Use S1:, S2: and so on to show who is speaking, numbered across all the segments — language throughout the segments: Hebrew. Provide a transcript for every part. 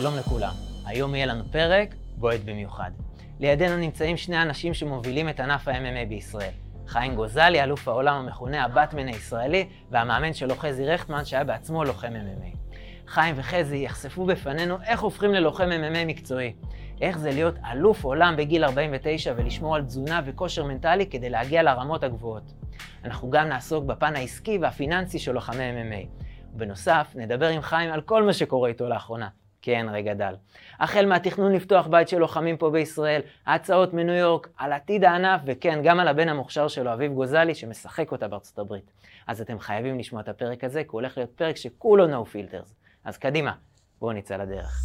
S1: שלום לכולם. היום יהיה לנו פרק בועט במיוחד. לידינו נמצאים שני אנשים שמובילים את ענף ה-MMA בישראל. חיים גוזלי, אלוף העולם המכונה הבטמן הישראלי, והמאמן שלו חזי רכטמן, שהיה בעצמו לוחם MMA. חיים וחזי יחשפו בפנינו איך הופכים ללוחם MMA מקצועי. איך זה להיות אלוף עולם בגיל 49 ולשמור על תזונה וכושר מנטלי כדי להגיע לרמות הגבוהות. אנחנו גם נעסוק בפן העסקי והפיננסי של לוחמי MMA. ובנוסף, נדבר עם חיים על כל מה שקורה איתו לאחרונה. כן, רגע דל. החל מהתכנון לפתוח בית של לוחמים פה בישראל, ההצעות מניו יורק, על עתיד הענף, וכן, גם על הבן המוכשר שלו, אביב גוזלי, שמשחק אותה בארצות הברית. אז אתם חייבים לשמוע את הפרק הזה, כי הוא הולך להיות פרק שכולו no filters. אז קדימה, בואו נצא לדרך.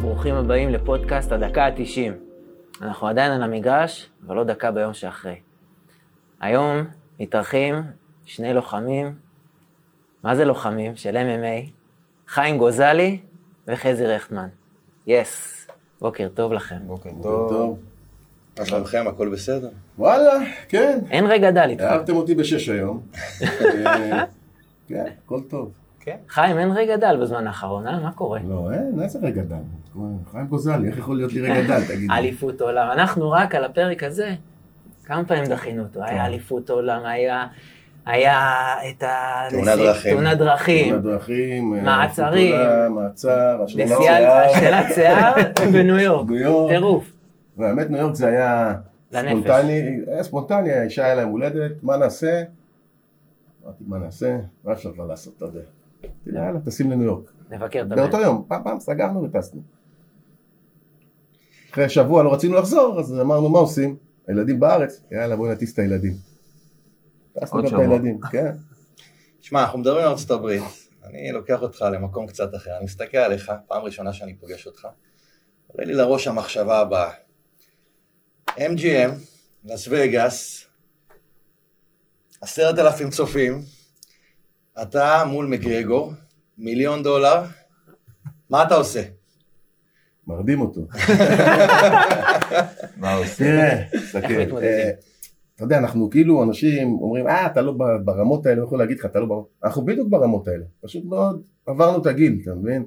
S1: ברוכים הבאים לפודקאסט הדקה ה-90. אנחנו עדיין על המגרש, אבל לא דקה ביום שאחרי. היום מתארחים שני לוחמים, מה זה לוחמים? של MMA, חיים גוזלי וחזי רכטמן. יס, yes. בוקר טוב לכם.
S2: בוקר טוב. מה שלומכם, הכל בסדר?
S3: וואלה, כן.
S1: אין רגע דל איתך.
S3: אהבתם אותי בשש היום. אה, כן, הכל טוב.
S1: כן. חיים, אין רגע דל בזמן האחרון, אה? מה קורה?
S3: לא, אין, איזה רגע דל? חיים גוזלי, איך יכול להיות לי רגע דל, תגיד?
S1: אליפות עולם. אנחנו רק על הפרק הזה, כמה פעמים דחינו אותו. היה אליפות עולם, היה... היה את ה...
S2: תאונת דרכים.
S1: תאונת דרכים.
S3: תאונת דרכים. אה,
S1: מעצרים.
S3: מעצר,
S1: השתלת שיער בניו יורק.
S3: ניו יורק.
S1: טירוף.
S3: והאמת, ניו יורק זה היה
S1: לנפש.
S3: ספונטני, היה ספונטני, האישה היה לה יום הולדת, מה נעשה? אמרתי, מה נעשה? מה אפשר כבר לעשות, אתה יודע. יאללה, טסים לניו יורק.
S1: נבקר את
S3: באותו. יום, פעם פעם סגרנו וטסנו. אחרי שבוע לא רצינו לחזור, אז אמרנו, מה עושים? הילדים בארץ, יאללה, בואו נטיס את הילדים.
S1: עוד
S3: גם את
S1: שבוע.
S3: הילדים, כן.
S2: שמע, אנחנו מדברים על ארצות הברית. אני לוקח אותך למקום קצת אחר. אני מסתכל עליך, פעם ראשונה שאני פוגש אותך. עולה לי לראש המחשבה הבאה. MGM, לס וגאס, עשרת אלפים צופים, אתה מול מגרגור, מיליון דולר, מה אתה עושה?
S3: מרדים אותו.
S2: מה עושה?
S3: תראה, אתה יודע, אנחנו כאילו אנשים אומרים, אה, אתה לא ברמות האלה, יכול להגיד לך, אתה לא ברמות, אנחנו בדיוק ברמות האלה, פשוט מאוד עברנו את הגיל, אתה מבין?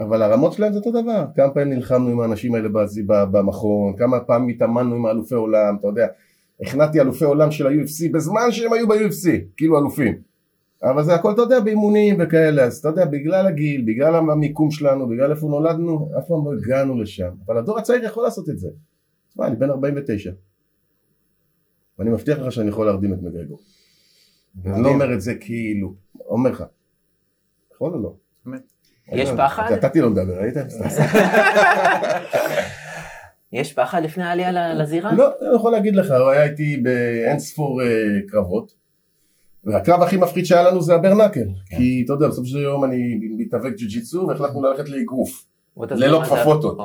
S3: אבל הרמות שלהם זה אותו דבר, כמה פעמים נלחמנו עם האנשים האלה במכון, כמה פעמים התאמנו עם האלופי עולם, אתה יודע, הכנעתי אלופי עולם של ה-UFC בזמן שהם היו ב-UFC, כאילו אלופים. אבל זה הכל, אתה יודע, באימונים וכאלה, אז אתה יודע, בגלל הגיל, בגלל המיקום שלנו, בגלל איפה נולדנו, אף פעם לא הגענו לשם. אבל הדור הצעיר יכול לעשות את זה. תשמע, אני בן 49. ואני מבטיח לך שאני יכול להרדים את מגרגור. אני לא אומר את זה כאילו, אומר לך. יכול או לא?
S1: יש פחד?
S3: נתתי לו לדבר, ראית?
S1: יש פחד לפני העלייה לזירה?
S3: לא, אני יכול להגיד לך, הוא היה איתי באין ספור אה, קרבות. והקרב הכי מפחיד שהיה לנו זה הברנקל. כי אתה יודע, בסופו של יום אני מתאבק ג'ו-ג'יצו והחלטנו ללכת לאגרוף. ללא כפפות עוד.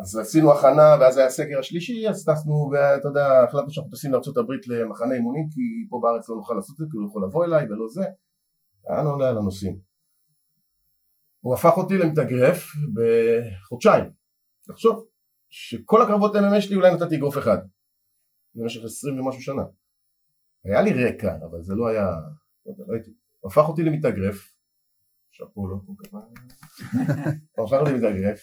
S3: אז עשינו הכנה ואז היה הסקר השלישי אז טסנו ואתה יודע החלטנו שאנחנו טסים לארה"ב למחנה אימונים כי פה בארץ לא נוכל לעשות את זה כי הוא יכול לבוא אליי ולא זה. היה עולה על הנושאים. הוא הפך אותי למתאגרף בחודשיים. תחשוב שכל הקרבות MMA שלי אולי נתתי אגרוף אחד במשך עשרים ומשהו שנה. היה לי רקע אבל זה לא היה לא לא הייתי. הוא הפך אותי למתאגרף שאפו לו הוא הפך אותי למתאגרף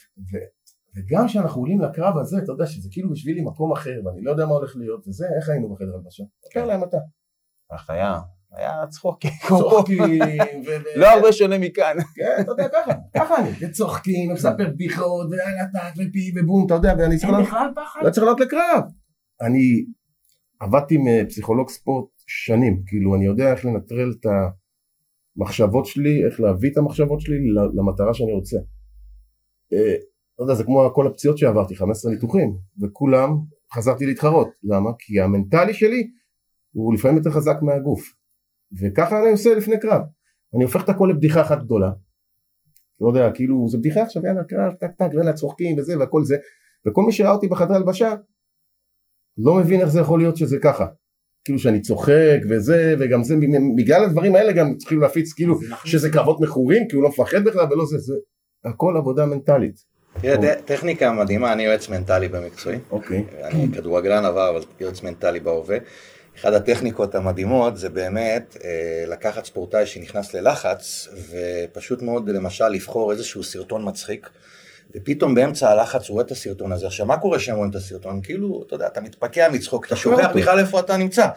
S3: וגם כשאנחנו עולים לקרב הזה, אתה יודע שזה כאילו בשבילי מקום אחר, ואני לא יודע מה הולך להיות, וזה, איך היינו בחדר הלבשה? תספר להם אתה.
S4: היה, היה צחוקים.
S3: ו-
S4: לא הרבה שונה מכאן.
S3: כן, אתה יודע, ככה, ככה אני. וצוחקים, ומספר בדיחות, ויאללה טאק, ופי, ובום, אתה יודע, ואני צריך לעלות,
S1: פחד?
S3: לא צריך לעלות לקרב. אני עבדתי עם אה, פסיכולוג ספורט שנים, כאילו, אני יודע איך לנטרל את המחשבות שלי, איך להביא את המחשבות שלי למטרה שאני רוצה. לא יודע, זה כמו כל הפציעות שעברתי, 15 ניתוחים, וכולם חזרתי להתחרות. למה? כי המנטלי שלי הוא לפעמים יותר חזק מהגוף. וככה אני עושה לפני קרב. אני הופך את הכל לבדיחה אחת גדולה. לא יודע, כאילו, זה בדיחה עכשיו, יאללה, קרב, טק טק, ויאללה, צוחקים וזה והכל זה. וכל מי שראה אותי בחדר הלבשה, לא מבין איך זה יכול להיות שזה ככה. כאילו שאני צוחק וזה, וגם זה, בגלל הדברים האלה גם צריכים להפיץ כאילו שזה קרבות מכורים, כי הוא לא מפחד בכלל ולא זה, זה הכל עבודה מנטלית.
S2: תראה, טכניקה מדהימה, אני יועץ מנטלי במקצועי.
S3: אוקיי.
S2: אני כדורגלן עבר, אבל יועץ מנטלי בהווה. אחת הטכניקות המדהימות זה באמת אה, לקחת ספורטאי שנכנס ללחץ, ופשוט מאוד למשל לבחור איזשהו סרטון מצחיק, ופתאום באמצע הלחץ הוא רואה את הסרטון הזה. עכשיו, מה קורה כשהם רואים את הסרטון? כאילו, אתה יודע, אתה מתפקע מצחוק, אתה שוכח בכלל איפה אתה נמצא.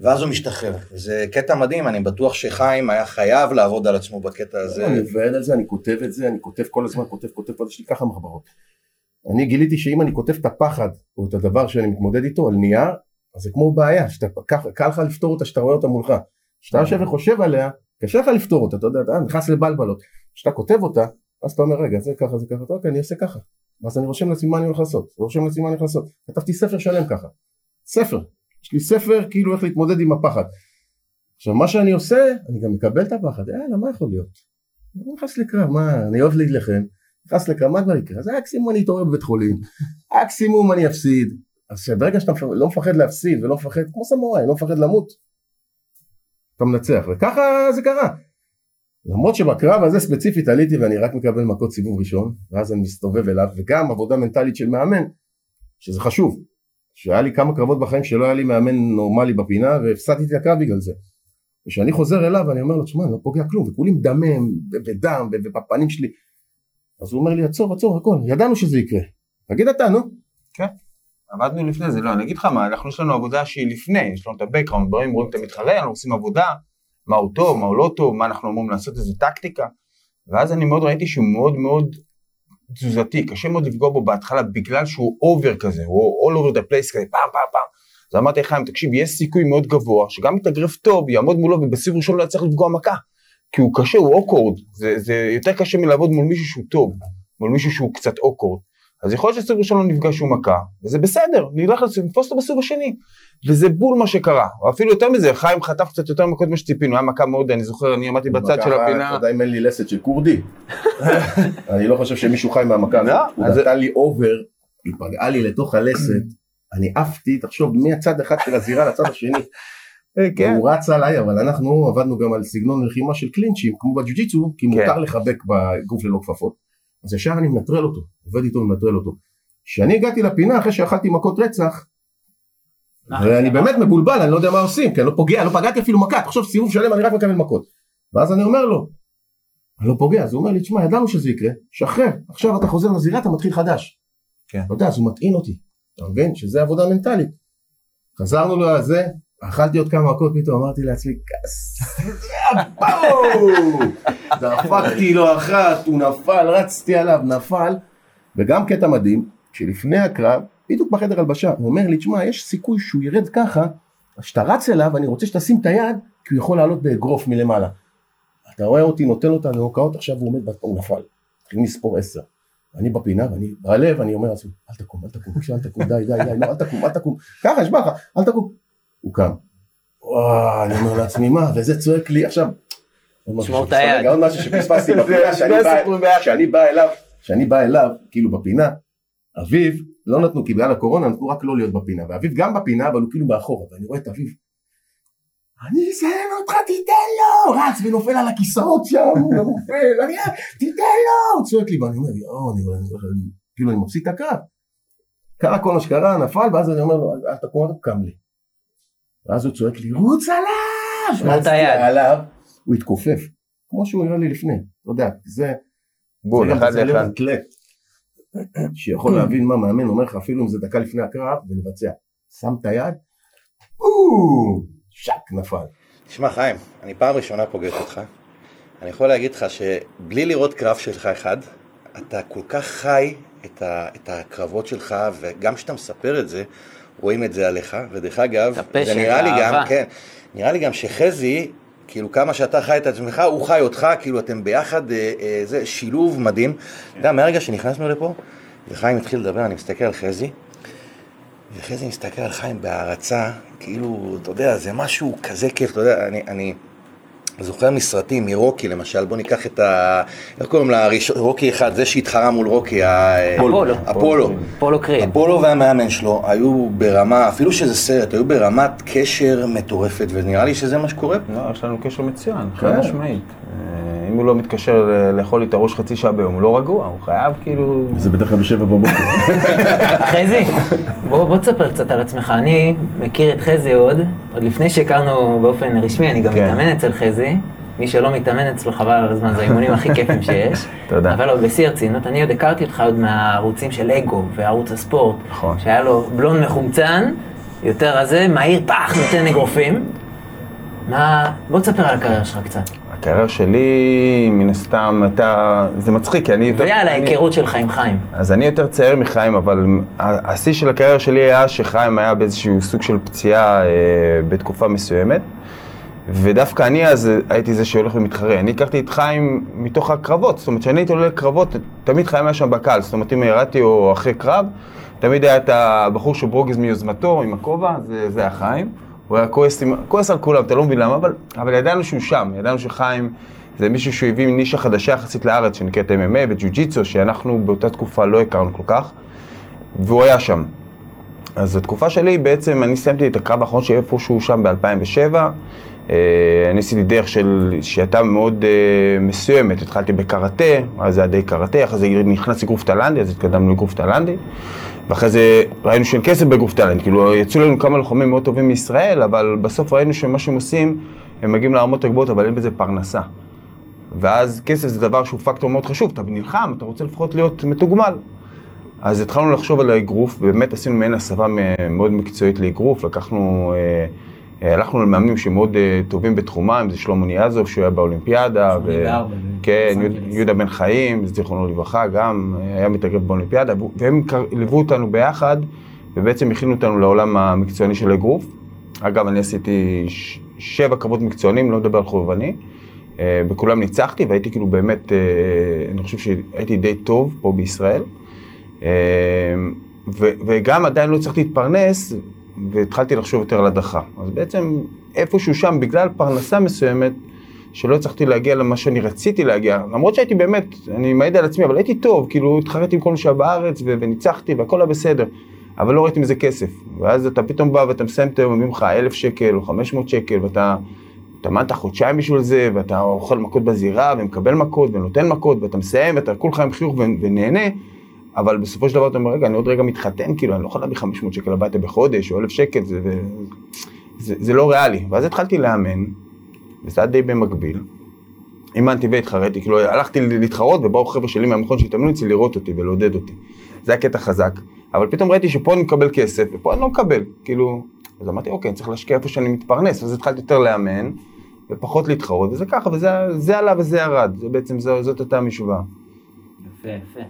S2: ואז הוא משתחרר. זה קטע מדהים, אני בטוח שחיים היה חייב לעבוד על עצמו בקטע הזה.
S3: אני עובד על זה, אני כותב את זה, אני כותב כל הזמן, כותב, כותב, כותב, יש לי ככה מחברות. אני גיליתי שאם אני כותב את הפחד, או את הדבר שאני מתמודד איתו על נייר, אז זה כמו בעיה, קל לך לפתור אותה שאתה רואה אותה מולך. כשאתה יושב וחושב עליה, קשה לך לפתור אותה, אתה יודע, אתה נכנס לבלבלות. כשאתה כותב אותה, אז אתה אומר, רגע, זה ככה, זה ככה, אוקיי, אני אעשה ככה. ואז אני רושם לעצמי מה אני הולך לעשות, רושם לעצמי מה אני הולך לעשות. כתבתי ספר שלם ככה. ספר. יש לי ספר כאילו איך להתמודד עם הפחד. עכשיו מה שאני עושה, אני גם מקבל את הפחד, יאללה, מה יכול להיות? אני נכנס לקרב, מה, אני אוהב להילחם, נכנס לקרב, מה כבר יקרה? אז מקסימום אני אתעורר בבית חולים, מקסימום אני אפסיד. אז ברגע שאתה לא מפחד להפסיד ולא מפחד, כמו סמוראי, לא מפחד למות, אתה מנצח, וככה זה קרה. למרות שבקרב הזה ספציפית עליתי ואני רק מקבל מכות סיבוב ראשון, ואז אני מסתובב אליו, וגם עבודה מנטלית של מאמן, שזה חשוב. שהיה לי כמה קרבות בחיים שלא היה לי מאמן נורמלי בפינה, והפסדתי את הקרב בגלל זה. וכשאני חוזר אליו אני אומר לו, תשמע, אני לא פוגע כלום, וכולי מדמם, ודם, ובפנים שלי. אז הוא אומר לי, עצור, עצור, הכל, ידענו שזה יקרה. תגיד אתה, נו.
S4: כן. עבדנו לפני זה, לא, אני אגיד לך מה, אנחנו יש לנו עבודה שהיא לפני, יש לנו את ה-background, רואים, את המתחרה, אנחנו עושים עבודה, מה הוא טוב, מה הוא לא טוב, מה אנחנו אמורים לעשות, איזה טקטיקה, ואז אני מאוד ראיתי שהוא מאוד מאוד תזוזתי, קשה מאוד לפגוע בו בהתחלה בגלל שהוא אובר כזה, הוא all over the place כזה, פעם פעם פעם. אז אמרתי לחיים, תקשיב, יש סיכוי מאוד גבוה שגם מתאגרף טוב, יעמוד מולו ובסיבוב ראשון לא יצטרך לפגוע מכה. כי הוא קשה, הוא awkward, זה, זה יותר קשה מלעבוד מול מישהו שהוא טוב, מול מישהו שהוא קצת awkward. אז יכול להיות שסיבוב ראשון לא נפגש שום מכה, וזה בסדר, נלך לתפוס אותו בסיבוב השני. וזה בול מה שקרה, או אפילו יותר מזה, חיים חטף קצת יותר מכות ממה שציפינו, היה מכה מאוד, אני זוכר, אני עמדתי בצד של הפינה.
S3: אתה יודע אם אין לי לסת של כורדי. אני לא חושב שמישהו חי מהמכה הזאת.
S4: לא,
S3: הוא נתן לי אובר, היא פגעה לי לתוך הלסת, אני עפתי, תחשוב, מהצד אחד של הזירה לצד השני.
S4: כן.
S3: הוא רץ עליי, אבל אנחנו עבדנו גם על סגנון לחימה של קלינצ'ים, כמו בג'ו-ג'יצו, כי
S4: כן.
S3: מותר לחבק בגוף ללא כפפות. אז ישר אני מנטרל אותו, עובד איתו ומנטרל אותו. כשאני הגעתי לפינה אחרי שאכלתי מכות רצח, ואני באמת מבולבל, אני לא יודע מה עושים, כי אני לא פוגע, לא פגעתי אפילו מכה, תחשוב סיבוב שלם אני רק מקבל מכות. ואז אני אומר לו, אני לא פוגע, אז הוא אומר לי, תשמע, ידענו שזה יקרה, שחרר, עכשיו אתה חוזר לזירה, אתה מתחיל חדש.
S4: כן.
S3: אתה יודע, אז הוא מטעין אותי, אתה מבין? שזה עבודה מנטלית. חזרנו לזה, אכלתי עוד כמה מכות פתאום, אמרתי לעצמי, כס, בואו! דפקתי לו אחת, הוא נפל, רצתי עליו, נפל, וגם קטע מדהים, שלפני הקרב, בדיוק בחדר הלבשה, הוא אומר לי, תשמע, יש סיכוי שהוא ירד ככה, אז כשאתה רץ אליו, אני רוצה שתשים את היד, כי הוא יכול לעלות באגרוף מלמעלה. אתה רואה אותי, נותן לו את הנוקאות, עכשיו הוא עומד, הוא נפל. מתחילים לספור עשר. אני בפינה, ואני, בלב, אני אומר לעצמי, אל תקום, אל תקום, אל תקום, די, די, די, אל תקום, אל תקום, ככה, נשבע לך, אל תקום. הוא קם. וואו, אני אומר לעצמי, מה, וזה צועק לי, עכשיו,
S1: שמור את היד.
S3: עוד משהו שפספסתי בפינה, שאני בא- אליו, שאני בא אליו, כאילו בפינה, אביו, לא נתנו, כי בגלל הקורונה נתנו רק לא להיות בפינה, ואביו גם בפינה, אבל הוא כאילו מאחורה, ואני רואה את אביו, אני אסיים אותך, תיתן לו! רץ ונופל על הכיסאות שם, הוא נופל, אני, תיתן לו! הוא צועק לי, ואני אומר, יואו, אני, כאילו אני מפסיק את הקרב. קרה כל מה שקרה, נפל, ואז אני אומר לו, אל תקום, אל תקם לי. ואז הוא צועק לי, רוץ עליו! רצתי
S1: היד.
S3: עליו, הוא התכופף, כמו שהוא הראה לי לפני, אתה יודע, זה...
S4: בול, אחד לאחד.
S3: שיכול להבין מה מאמן אומר לך אפילו אם זה דקה לפני הקרב ולבצע. שם את היד, שק נפל.
S2: תשמע חיים, אני פעם ראשונה פוגש אותך. אני יכול להגיד לך שבלי לראות קרב שלך אחד, אתה כל כך חי את, ה, את הקרבות שלך, וגם כשאתה מספר את זה, רואים את זה עליך. ודרך אגב, זה נראה לי גם. כן, נראה לי גם שחזי, כאילו כמה שאתה חי את עצמך, הוא חי אותך, כאילו אתם ביחד, אה, אה, זה שילוב מדהים. אתה יודע, מהרגע שנכנסנו לפה, וחיים התחיל לדבר, אני מסתכל על חזי, וחזי מסתכל על חיים בהערצה, כאילו, אתה יודע, זה משהו כזה כיף, אתה יודע, אני, אני זוכר מסרטים, מרוקי למשל, בוא ניקח את ה... איך קוראים לה? רוקי אחד, זה שהתחרה מול רוקי, ה-
S1: אפולו.
S2: אפולו.
S1: פולו קריד.
S2: אפולו והמאמן שלו היו ברמה, אפילו שזה סרט, היו ברמת קשר מטורפת, ונראה לי שזה מה שקורה פה.
S4: לא, יש לנו קשר מצוין,
S3: כן.
S4: חד משמעית. אם הוא לא מתקשר לאכול לי את הראש חצי שעה ביום, הוא לא רגוע, הוא חייב כאילו...
S3: זה בדרך כלל בשבע בבוקר.
S1: חזי, בוא, בוא תספר קצת על עצמך. אני מכיר את חזי עוד, עוד לפני שהכרנו באופן רשמי, אני גם
S4: כן.
S1: מתאמן אצל חזי. מי שלא מתאמן אצלו, חבל על הזמן, זה האימונים הכי כיפים שיש.
S4: תודה.
S1: אבל עוד בשיא הרצינות, אני עוד הכרתי אותך עוד מהערוצים של אגו וערוץ הספורט.
S4: נכון.
S1: שהיה לו בלון מחומצן, יותר הזה, מהיר, פח, נותן אגרופים. מה... בוא תספר על הקריירה שלך קצת.
S4: הקריירה שלי, מן הסתם, הייתה... זה מצחיק, כי אני... יותר-
S1: ועל
S4: אני-
S1: ההיכרות שלך עם חיים.
S4: אז אני יותר צעיר מחיים, אבל השיא של הקריירה שלי היה שחיים היה באיזשהו סוג של פציעה אה, בתקופה מסוימת. ודווקא אני אז הייתי זה שהולך ומתחרה. אני הכרתי את חיים מתוך הקרבות, זאת אומרת, כשאני הייתי עולה לקרבות, תמיד חיים היה שם בקהל. זאת אומרת, אם ירדתי או אחרי קרב, תמיד היה את הבחור שהוא ברוגז מיוזמתו, עם הכובע, זה, זה היה חיים. הוא היה כועס, כועס על כולם, אתה לא מבין למה, אבל, אבל ידענו שהוא שם, ידענו שחיים זה מישהו שהוא הביא נישה חדשה יחסית לארץ, שנקראת MMA וג'ו-ג'יצו, שאנחנו באותה תקופה לא הכרנו כל כך, והוא היה שם. אז התקופה שלי, בעצם אני סיימתי את הקרב האחרון שלי איפשהו שם ב-2007. אני עשיתי דרך של, שהייתה מאוד uh, מסוימת, התחלתי בקראטה, אז זה היה די קראטה, אחרי זה נכנס לגרוף תאילנדי, אז התקדמנו לגרוף תאילנדי, ואחרי זה ראינו שאין כסף בגרוף תאילנדי, כאילו יצאו לנו כמה לוחמים מאוד טובים מישראל, אבל בסוף ראינו שמה שהם עושים, הם מגיעים לרמות הגבוהות, אבל אין בזה פרנסה. ואז כסף זה דבר שהוא פקטור מאוד חשוב, אתה נלחם, אתה רוצה לפחות להיות מתוגמל. אז התחלנו לחשוב על האגרוף, ובאמת עשינו מעין הסבה מאוד מקצועית לאגרוף, לקחנו, אה, הלכנו למאמנים שמאוד אה, טובים בתחומם, זה שלמה ניאזוב, שהוא היה באולימפיאדה, ו-
S1: 84,
S4: כן, יהודה- בן חיים, זיכרונו לברכה, גם אה, היה מתאגרף באולימפיאדה, והם ליוו אותנו ביחד, ובעצם הכינו אותנו לעולם המקצועני של האגרוף. אגב, אני עשיתי שבע קרבות מקצוענים, לא מדבר על חובבני. אה, בכולם ניצחתי, והייתי כאילו באמת, אה, אני חושב שהייתי די טוב פה בישראל. אה, ו- וגם עדיין לא הצלחתי להתפרנס, והתחלתי לחשוב יותר על הדחה. אז בעצם איפשהו שם, בגלל פרנסה מסוימת, שלא הצלחתי להגיע למה שאני רציתי להגיע, למרות שהייתי באמת, אני מעיד על עצמי, אבל הייתי טוב, כאילו התחרתי עם כל מי שהיה בארץ ו- וניצחתי והכל היה בסדר, אבל לא ראיתי מזה כסף. ואז אתה פתאום בא ואתה מסיים את היום, אומרים לך אלף שקל או חמש מאות שקל, ואתה התאמנת חודשיים בשביל זה, ואתה אוכל מכות בזירה, ומקבל מכות, ונותן מכות, ואתה מסיים, ואתה כולך עם חיוך ונהנה, אבל בסופו של דבר אתה אומר, רגע, אני עוד רגע מתחתן, כאילו, אני לא יכול להביא 500 שקל הביתה בחודש, או 1,000 שקל, זה, זה, זה, זה לא ריאלי. ואז התחלתי לאמן, וזה היה די במקביל. אימנתי והתחרתי, כאילו, הלכתי להתחרות, ובאו חבר'ה שלי מהמכון שהתאמנו אצלי לראות אותי ולעודד אותי. זה היה קטע חזק. אבל פתאום ראיתי שפה אני מקבל כסף, ופה אני לא מקבל. כאילו, אז אמרתי, אוקיי, אני צריך להשקיע איפה שאני מתפרנס, אז התחלתי יותר לאמן, ופחות להתחרות, וזה ככה, וזה זה עלה וזה ירד. זה בעצם, זו, זאת הייתה המשוואה.
S1: יפה, יפה.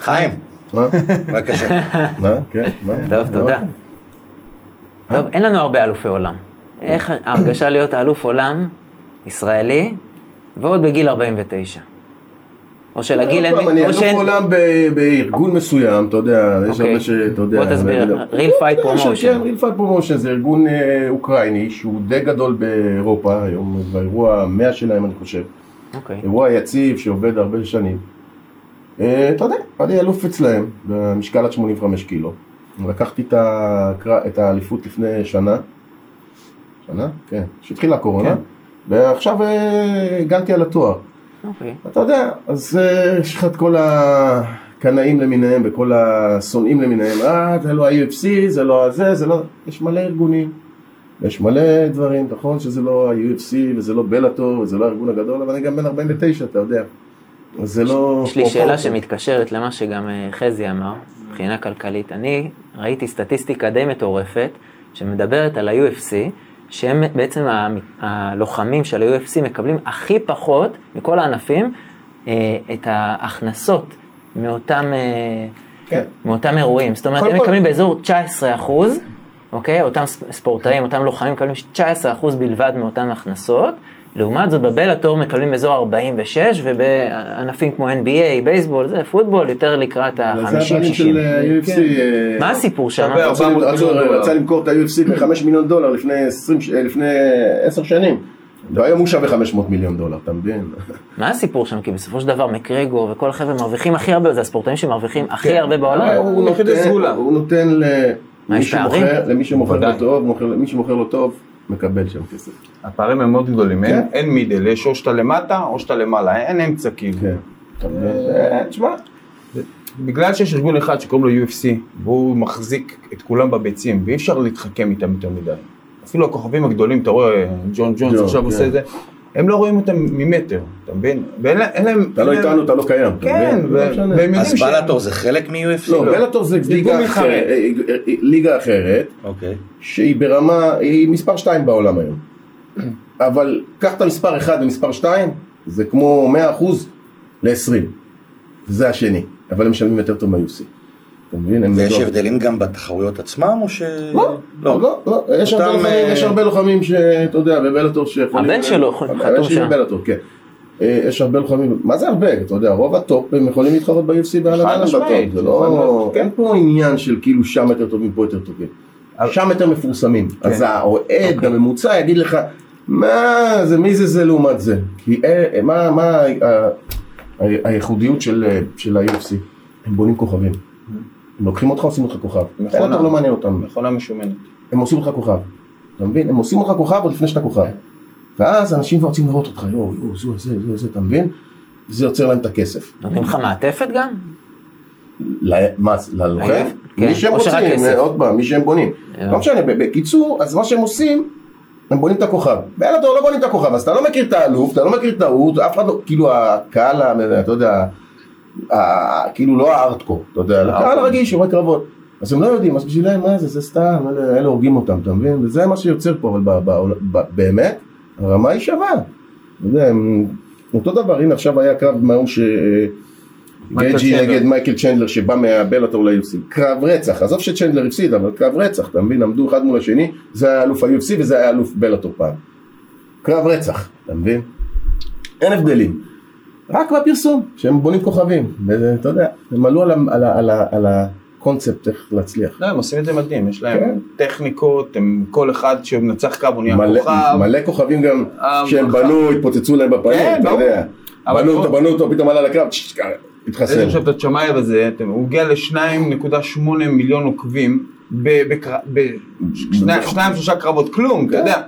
S2: חיים? בבקשה.
S3: כן, מה?
S1: טוב, תודה. טוב, אין לנו הרבה אלופי עולם. איך ההרגשה להיות אלוף עולם ישראלי, ועוד בגיל 49? או שלגיל אין...
S3: פעם, אני אלוף עולם ב- בארגון מסוים, אתה יודע, יש
S1: אוקיי.
S3: הרבה שאתה יודע.
S1: בוא תסביר,
S3: אני-
S1: Real Fight
S3: אתה יודע
S1: Promotion.
S3: כן, Real Fight Promotion זה ארגון אה, אוקראיני שהוא די גדול באירופה, היום באירוע המאה שלהם אני חושב.
S1: אוקיי.
S3: אירוע יציב שעובד הרבה שנים. אה, אתה יודע, אני אלוף אצלהם, במשקל עד 85 קילו. לקחתי את הקר- את האליפות לפני שנה. שנה? כן. כשהתחילה הקורונה.
S4: כן.
S3: ועכשיו אה, הגנתי על התואר.
S1: אוקיי.
S3: אתה יודע, אז אה, יש לך את כל הקנאים למיניהם וכל השונאים למיניהם, אה, זה לא ה-UFC, זה לא הזה, זה לא... יש מלא ארגונים, יש מלא דברים, נכון שזה לא ה-UFC וזה לא בלאטור וזה לא הארגון הגדול, אבל אני גם בן 49, אתה יודע. אז זה לא...
S1: יש לי. שאלה שמתקשרת למה שגם אה, חזי אמר, מבחינה כלכלית. אני ראיתי סטטיסטיקה די מטורפת, שמדברת על ה-UFC, שהם בעצם הלוחמים של ה-UFC מקבלים הכי פחות מכל הענפים אה, את ההכנסות מאותם, אה,
S3: כן.
S1: מאותם אירועים. זאת אומרת,
S3: קודם
S1: הם
S3: כל-
S1: מקבלים באזור 19 אחוז, אוקיי? אותם ספ- ספורטאים, אותם לוחמים מקבלים 19 אחוז בלבד מאותן הכנסות. לעומת זאת בבלאטור מקבלים אזור 46 ובענפים כמו NBA, בייסבול, זה פוטבול יותר לקראת
S3: אבל זה
S1: ה-50-60.
S3: הבעלים של אה, UFC. אה,
S1: מה הסיפור שם?
S3: רצה-
S4: 400
S3: רצה-
S4: מיליון דולר.
S3: רצה למכור את ה-UFC ב-5 מיליון דולר לפני 20 ש- אה, לפני 10 שנים. והיום הוא שווה 500 מיליון דולר, אתה מבין?
S1: מה הסיפור שם? כי בסופו של דבר מקרגו וכל החבר'ה מרוויחים הכי הרבה, זה הספורטאים שמרוויחים הכי הרבה בעולם.
S3: הוא נותן- למי? שמוכר. לו טוב, מוכר- למי שמוכר לו טוב, מקבל שם כסף.
S4: הפערים הם מאוד גדולים, אין-
S3: כן.
S4: אין מידל, יש או שאתה למטה או שאתה למעלה, אין אמצע כאילו.
S3: כן. אה, תשמע,
S4: בגלל שיש ארגון אחד שקוראים לו UFC, והוא מחזיק את כולם בביצים, ואי אפשר להתחכם איתם יותר מדי. אפילו הכוכבים הגדולים, אתה רואה, ג'ון ג'ונס עכשיו
S3: כן.
S4: עושה את זה, הם לא רואים אותם ממטר, אתה מבין? ואין להם-.
S3: אתה לא
S4: אין להם-
S3: איתנו, אתה לא קיים. אתה
S4: כן,
S3: לא.
S4: והם יודעים
S2: אז
S4: ש...
S2: בלאטור זה חלק מ-UFC?
S3: לא, בלאטור זה ליגה. אחרת, אה, אה, ליגה אחרת,
S2: אוקיי.
S3: שהיא ברמה, היא מספר 2 בעולם היום. אבל קח את המספר 1 ומספר 2, זה כמו 100% ל-20. זה השני, אבל הם משלמים יותר טוב מה-UFC. אתה מבין? הם
S2: ויש
S3: לא-
S2: הבדלים גם בתחרויות עצמם, או ש...
S3: לא, לא, לא, יש הרבה
S2: אותם,
S3: לוחמים,
S2: אה,
S3: יש הרבה לוחמים שאתה יודע, בבלאטור שיכולים...
S1: הבן שלו חתום
S3: הבן שלי
S1: שם.
S3: בבלאטור, כן. אה, יש הרבה לוחמים, מה זה הרבה? אתה יודע, רוב הטופ הם יכולים להתחרות ב-UFC
S4: חד משמעית,
S3: בטופ, זה לא...
S4: כן.
S3: אין פה עניין של כאילו שם יותר טובים, פה יותר טובים. שם יותר מפורסמים.
S4: כן.
S3: אז האוהד
S4: אוקיי.
S3: הממוצע יגיד לך, מה זה, מי זה זה לעומת זה? כי אה, מה הייחודיות של אה, של ה-UFC? הם בונים כוכבים. לוקחים אותך, עושים אותך כוכב.
S4: מכונה.
S3: בלאטור לא מעניין אותם.
S4: מכונה משומנת.
S3: הם עושים לך כוכב. אתה מבין? הם עושים לך כוכב עוד לפני שאתה כוכב. ואז אנשים כבר רוצים לראות אותך, יואו, יואו, זה, זה, זה, זה, אתה מבין? זה יוצר להם את הכסף.
S1: נותנים לך מעטפת גם?
S3: ל- מה, ללוחם?
S1: כן,
S3: מי שהם
S1: או שרק
S3: רוצים. עוד פעם, מי שהם בונים. לא משנה, בקיצור, אז מה שהם עושים, הם בונים את הכוכב. באלאטור לא בונים את הכוכב, אז אתה לא מכיר את האלוף, אתה לא מכיר את ההוא, אף אחד לא, כאילו הקהל, אתה יודע, כאילו לא הארטקור, אתה יודע,
S1: לא,
S3: הקהל
S1: אוקיי.
S3: הרגיל שרואה קרבות. אז הם לא יודעים, אז בשבילם מה זה, זה סתם, אלה אלה הורגים אותם, אתה מבין? וזה מה שיוצר פה, אבל ב- ב- ב- באמת, הרמה היא שווה. אתה יודע, אותו דבר, הנה עכשיו היה קרב מההוא ש... גייג'י. נגד מייקל צ'נדלר שבא מהבלאטור ל-UFC, קרב רצח, עזוב שצ'נדלר הפסיד, אבל קרב רצח, אתה מבין? עמדו אחד מול השני, זה היה אלוף ה-UFC וזה היה אלוף בלאטור פעם. קרב רצח, אתה מבין? אין הבדלים. רק בפרסום, שהם בונים כוכבים, ואתה יודע, הם עלו על, על, על, על הקונספט איך להצליח.
S4: לא, הם עושים את זה מדהים, יש להם
S3: כן.
S4: טכניקות, הם כל אחד שמנצח קרב הוא נהיה כוכב.
S3: מלא כוכבים גם
S4: אה,
S3: שהם. בנו, התפוצצו להם בפנים,
S4: כן,
S3: אתה. יודע. בנו אותו, בנו אותו, פתאום עלה
S4: יש
S3: התחסן.
S4: עכשיו את הצ'מאייב הזה, הוא הגיע ל-2.8 מיליון עוקבים בשניים שלושה קרבות, כלום, אתה יודע.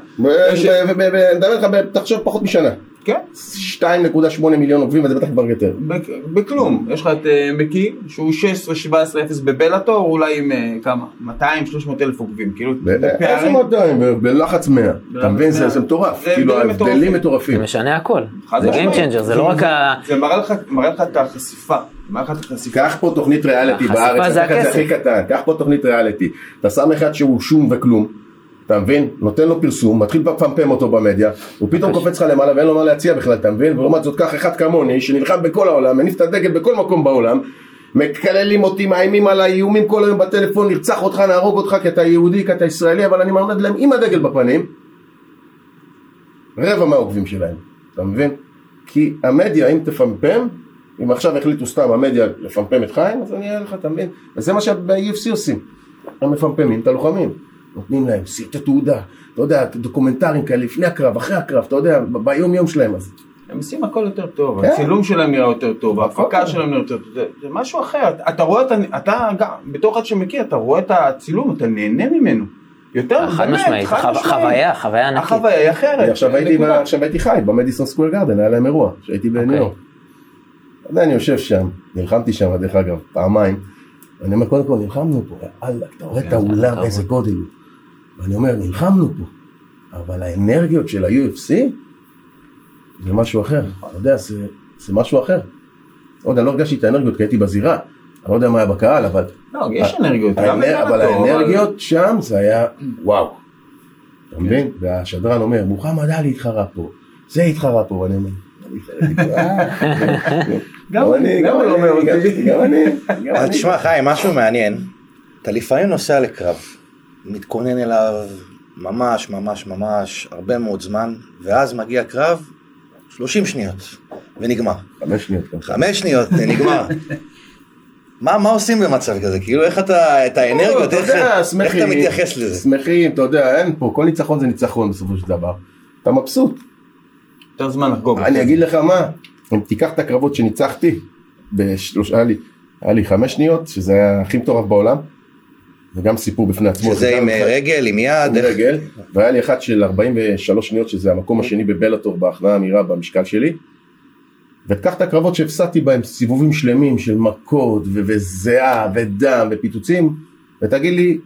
S3: לך, ב- תחשוב פחות משנה.
S4: כן,
S3: 2.8 מיליון עוקבים וזה בטח כבר יותר.
S4: בכ- בכלום. יש לך את אה, מקי, שהוא 16-17-0 בבלאטור, אולי עם אה, כמה? 200-300 אלף עוקבים, כאילו, זה
S3: איזה
S4: פערים.
S3: 200? ב- בלחץ 100. אתה מבין? זה
S4: 100.
S3: זה מטורף.
S4: זה
S3: כאילו
S4: הבדלים
S3: ההבדלים
S1: זה
S3: מטורפים.
S1: משנה הכל. זה. Game Changer, זה לא רק ה...
S4: זה מראה לך- את החשיפה.
S3: קח פה תוכנית ריאליטי בארץ,
S1: זה
S3: זה הכי. קטן, קח פה תוכנית ריאליטי. אתה שם אחד שהוא שום וכלום. אתה מבין? נותן לו פרסום, מתחיל לפמפם אותו במדיה, הוא פתאום קופץ לך למעלה ואין לו מה להציע בכלל, אתה מבין? ולעומת זאת קח אחד כמוני, שנלחם בכל העולם, מניף את הדגל בכל מקום בעולם, מקללים אותי, מאיימים עליי, איומים כל היום בטלפון, נרצח אותך, נהרוג אותך כי אתה יהודי, כי אתה ישראלי, אבל אני מעמד להם עם הדגל בפנים, רבע מהעוקבים שלהם, אתה מבין? כי המדיה, אם תפמפם, אם עכשיו החליטו סתם המדיה לפמפם את חיים, אז אני אראה לך, אתה מבין? וזה מה שב-UFC עושים, הם מפמפמים את הלוחמים. נותנים להם סרטי תעודה, אתה יודע, דוקומנטרים כאלה לפני הקרב, אחרי הקרב, אתה יודע, ביום יום שלהם אז.
S4: הם עושים הכל יותר טוב,
S3: כן.
S4: הצילום שלהם נראה יותר טוב, ההפקה
S3: הכל.
S4: שלהם נראה יותר טוב, זה- זה משהו אחר, אתה רואה, את ה- אתה גם, בתור אחד שמכיר, אתה רואה את הצילום, אתה נהנה ממנו. יותר,
S1: חד משמעית. חוויה, חוויה ענקית.
S4: החוויה היא אחרת.
S3: אני עכשיו הייתי, ב-
S4: נקודה.
S3: עכשיו הייתי חי במדיסון סקוויר גרדן, היה להם אירוע, שהייתי בניו
S1: אוקיי.
S3: יורק. אתה אני יושב שם, נלחמתי שם דרך אגב, פעמיים. ואני אומר, קודם כל נלחמנו פה, אללה, אתה רואה את האולם,
S1: אתה
S3: איזה
S1: רואה.
S3: גודל הוא. ואני אומר, נלחמנו פה, אבל האנרגיות של ה-UFC זה משהו אחר, אתה יודע, זה, זה משהו אחר. לא יודע, לא הרגשתי את האנרגיות כי הייתי בזירה, אני לא יודע מה היה בקהל, אבל,
S4: לא, יש אנרגיות. גם
S3: האנר- אבל האנרגיות שם זה היה וואו. אתה מבין? והשדרן אומר, מוחמד עלי התחרה פה, זה התחרה פה, ואני אומר,
S4: גם אני, גם הוא אומר
S3: גם-
S4: אותי.
S3: גם אני, גם אני.
S2: תשמע חיים, משהו מעניין, אתה לפעמים נוסע לקרב, מתכונן אליו ממש ממש ממש הרבה מאוד זמן, ואז מגיע קרב, 30 שניות, ונגמר.
S3: חמש שניות. גם.
S2: חמש שניות, נגמר. מה, מה עושים במצב כזה? כאילו איך אתה, את האנרגיות,
S3: אתה
S2: איך,
S3: יודע,
S2: איך אתה מתייחס לזה?
S3: שמחים, אתה יודע, אין פה, כל ניצחון זה ניצחון בסופו של דבר. אתה מבסוט.
S4: יותר זמן לחגוג.
S3: אני אגיד לך מה, אם תיקח את הקרבות שניצחתי, בשלוש, היה לי, היה לי חמש שניות, שזה היה הכי מטורף בעולם, זה גם סיפור בפני עצמו.
S2: שזה עם
S3: אחד-
S2: אה, רגל, עם יד,
S3: עם רגל, והיה לי אחד של 43 שניות שזה המקום השני בבלאטור בהכנעה המהירה במשקל שלי. ותקח את הקרבות שהפסדתי בהם סיבובים שלמים של מכות ו- וזיעה ודם ופיצוצים ותגיד לי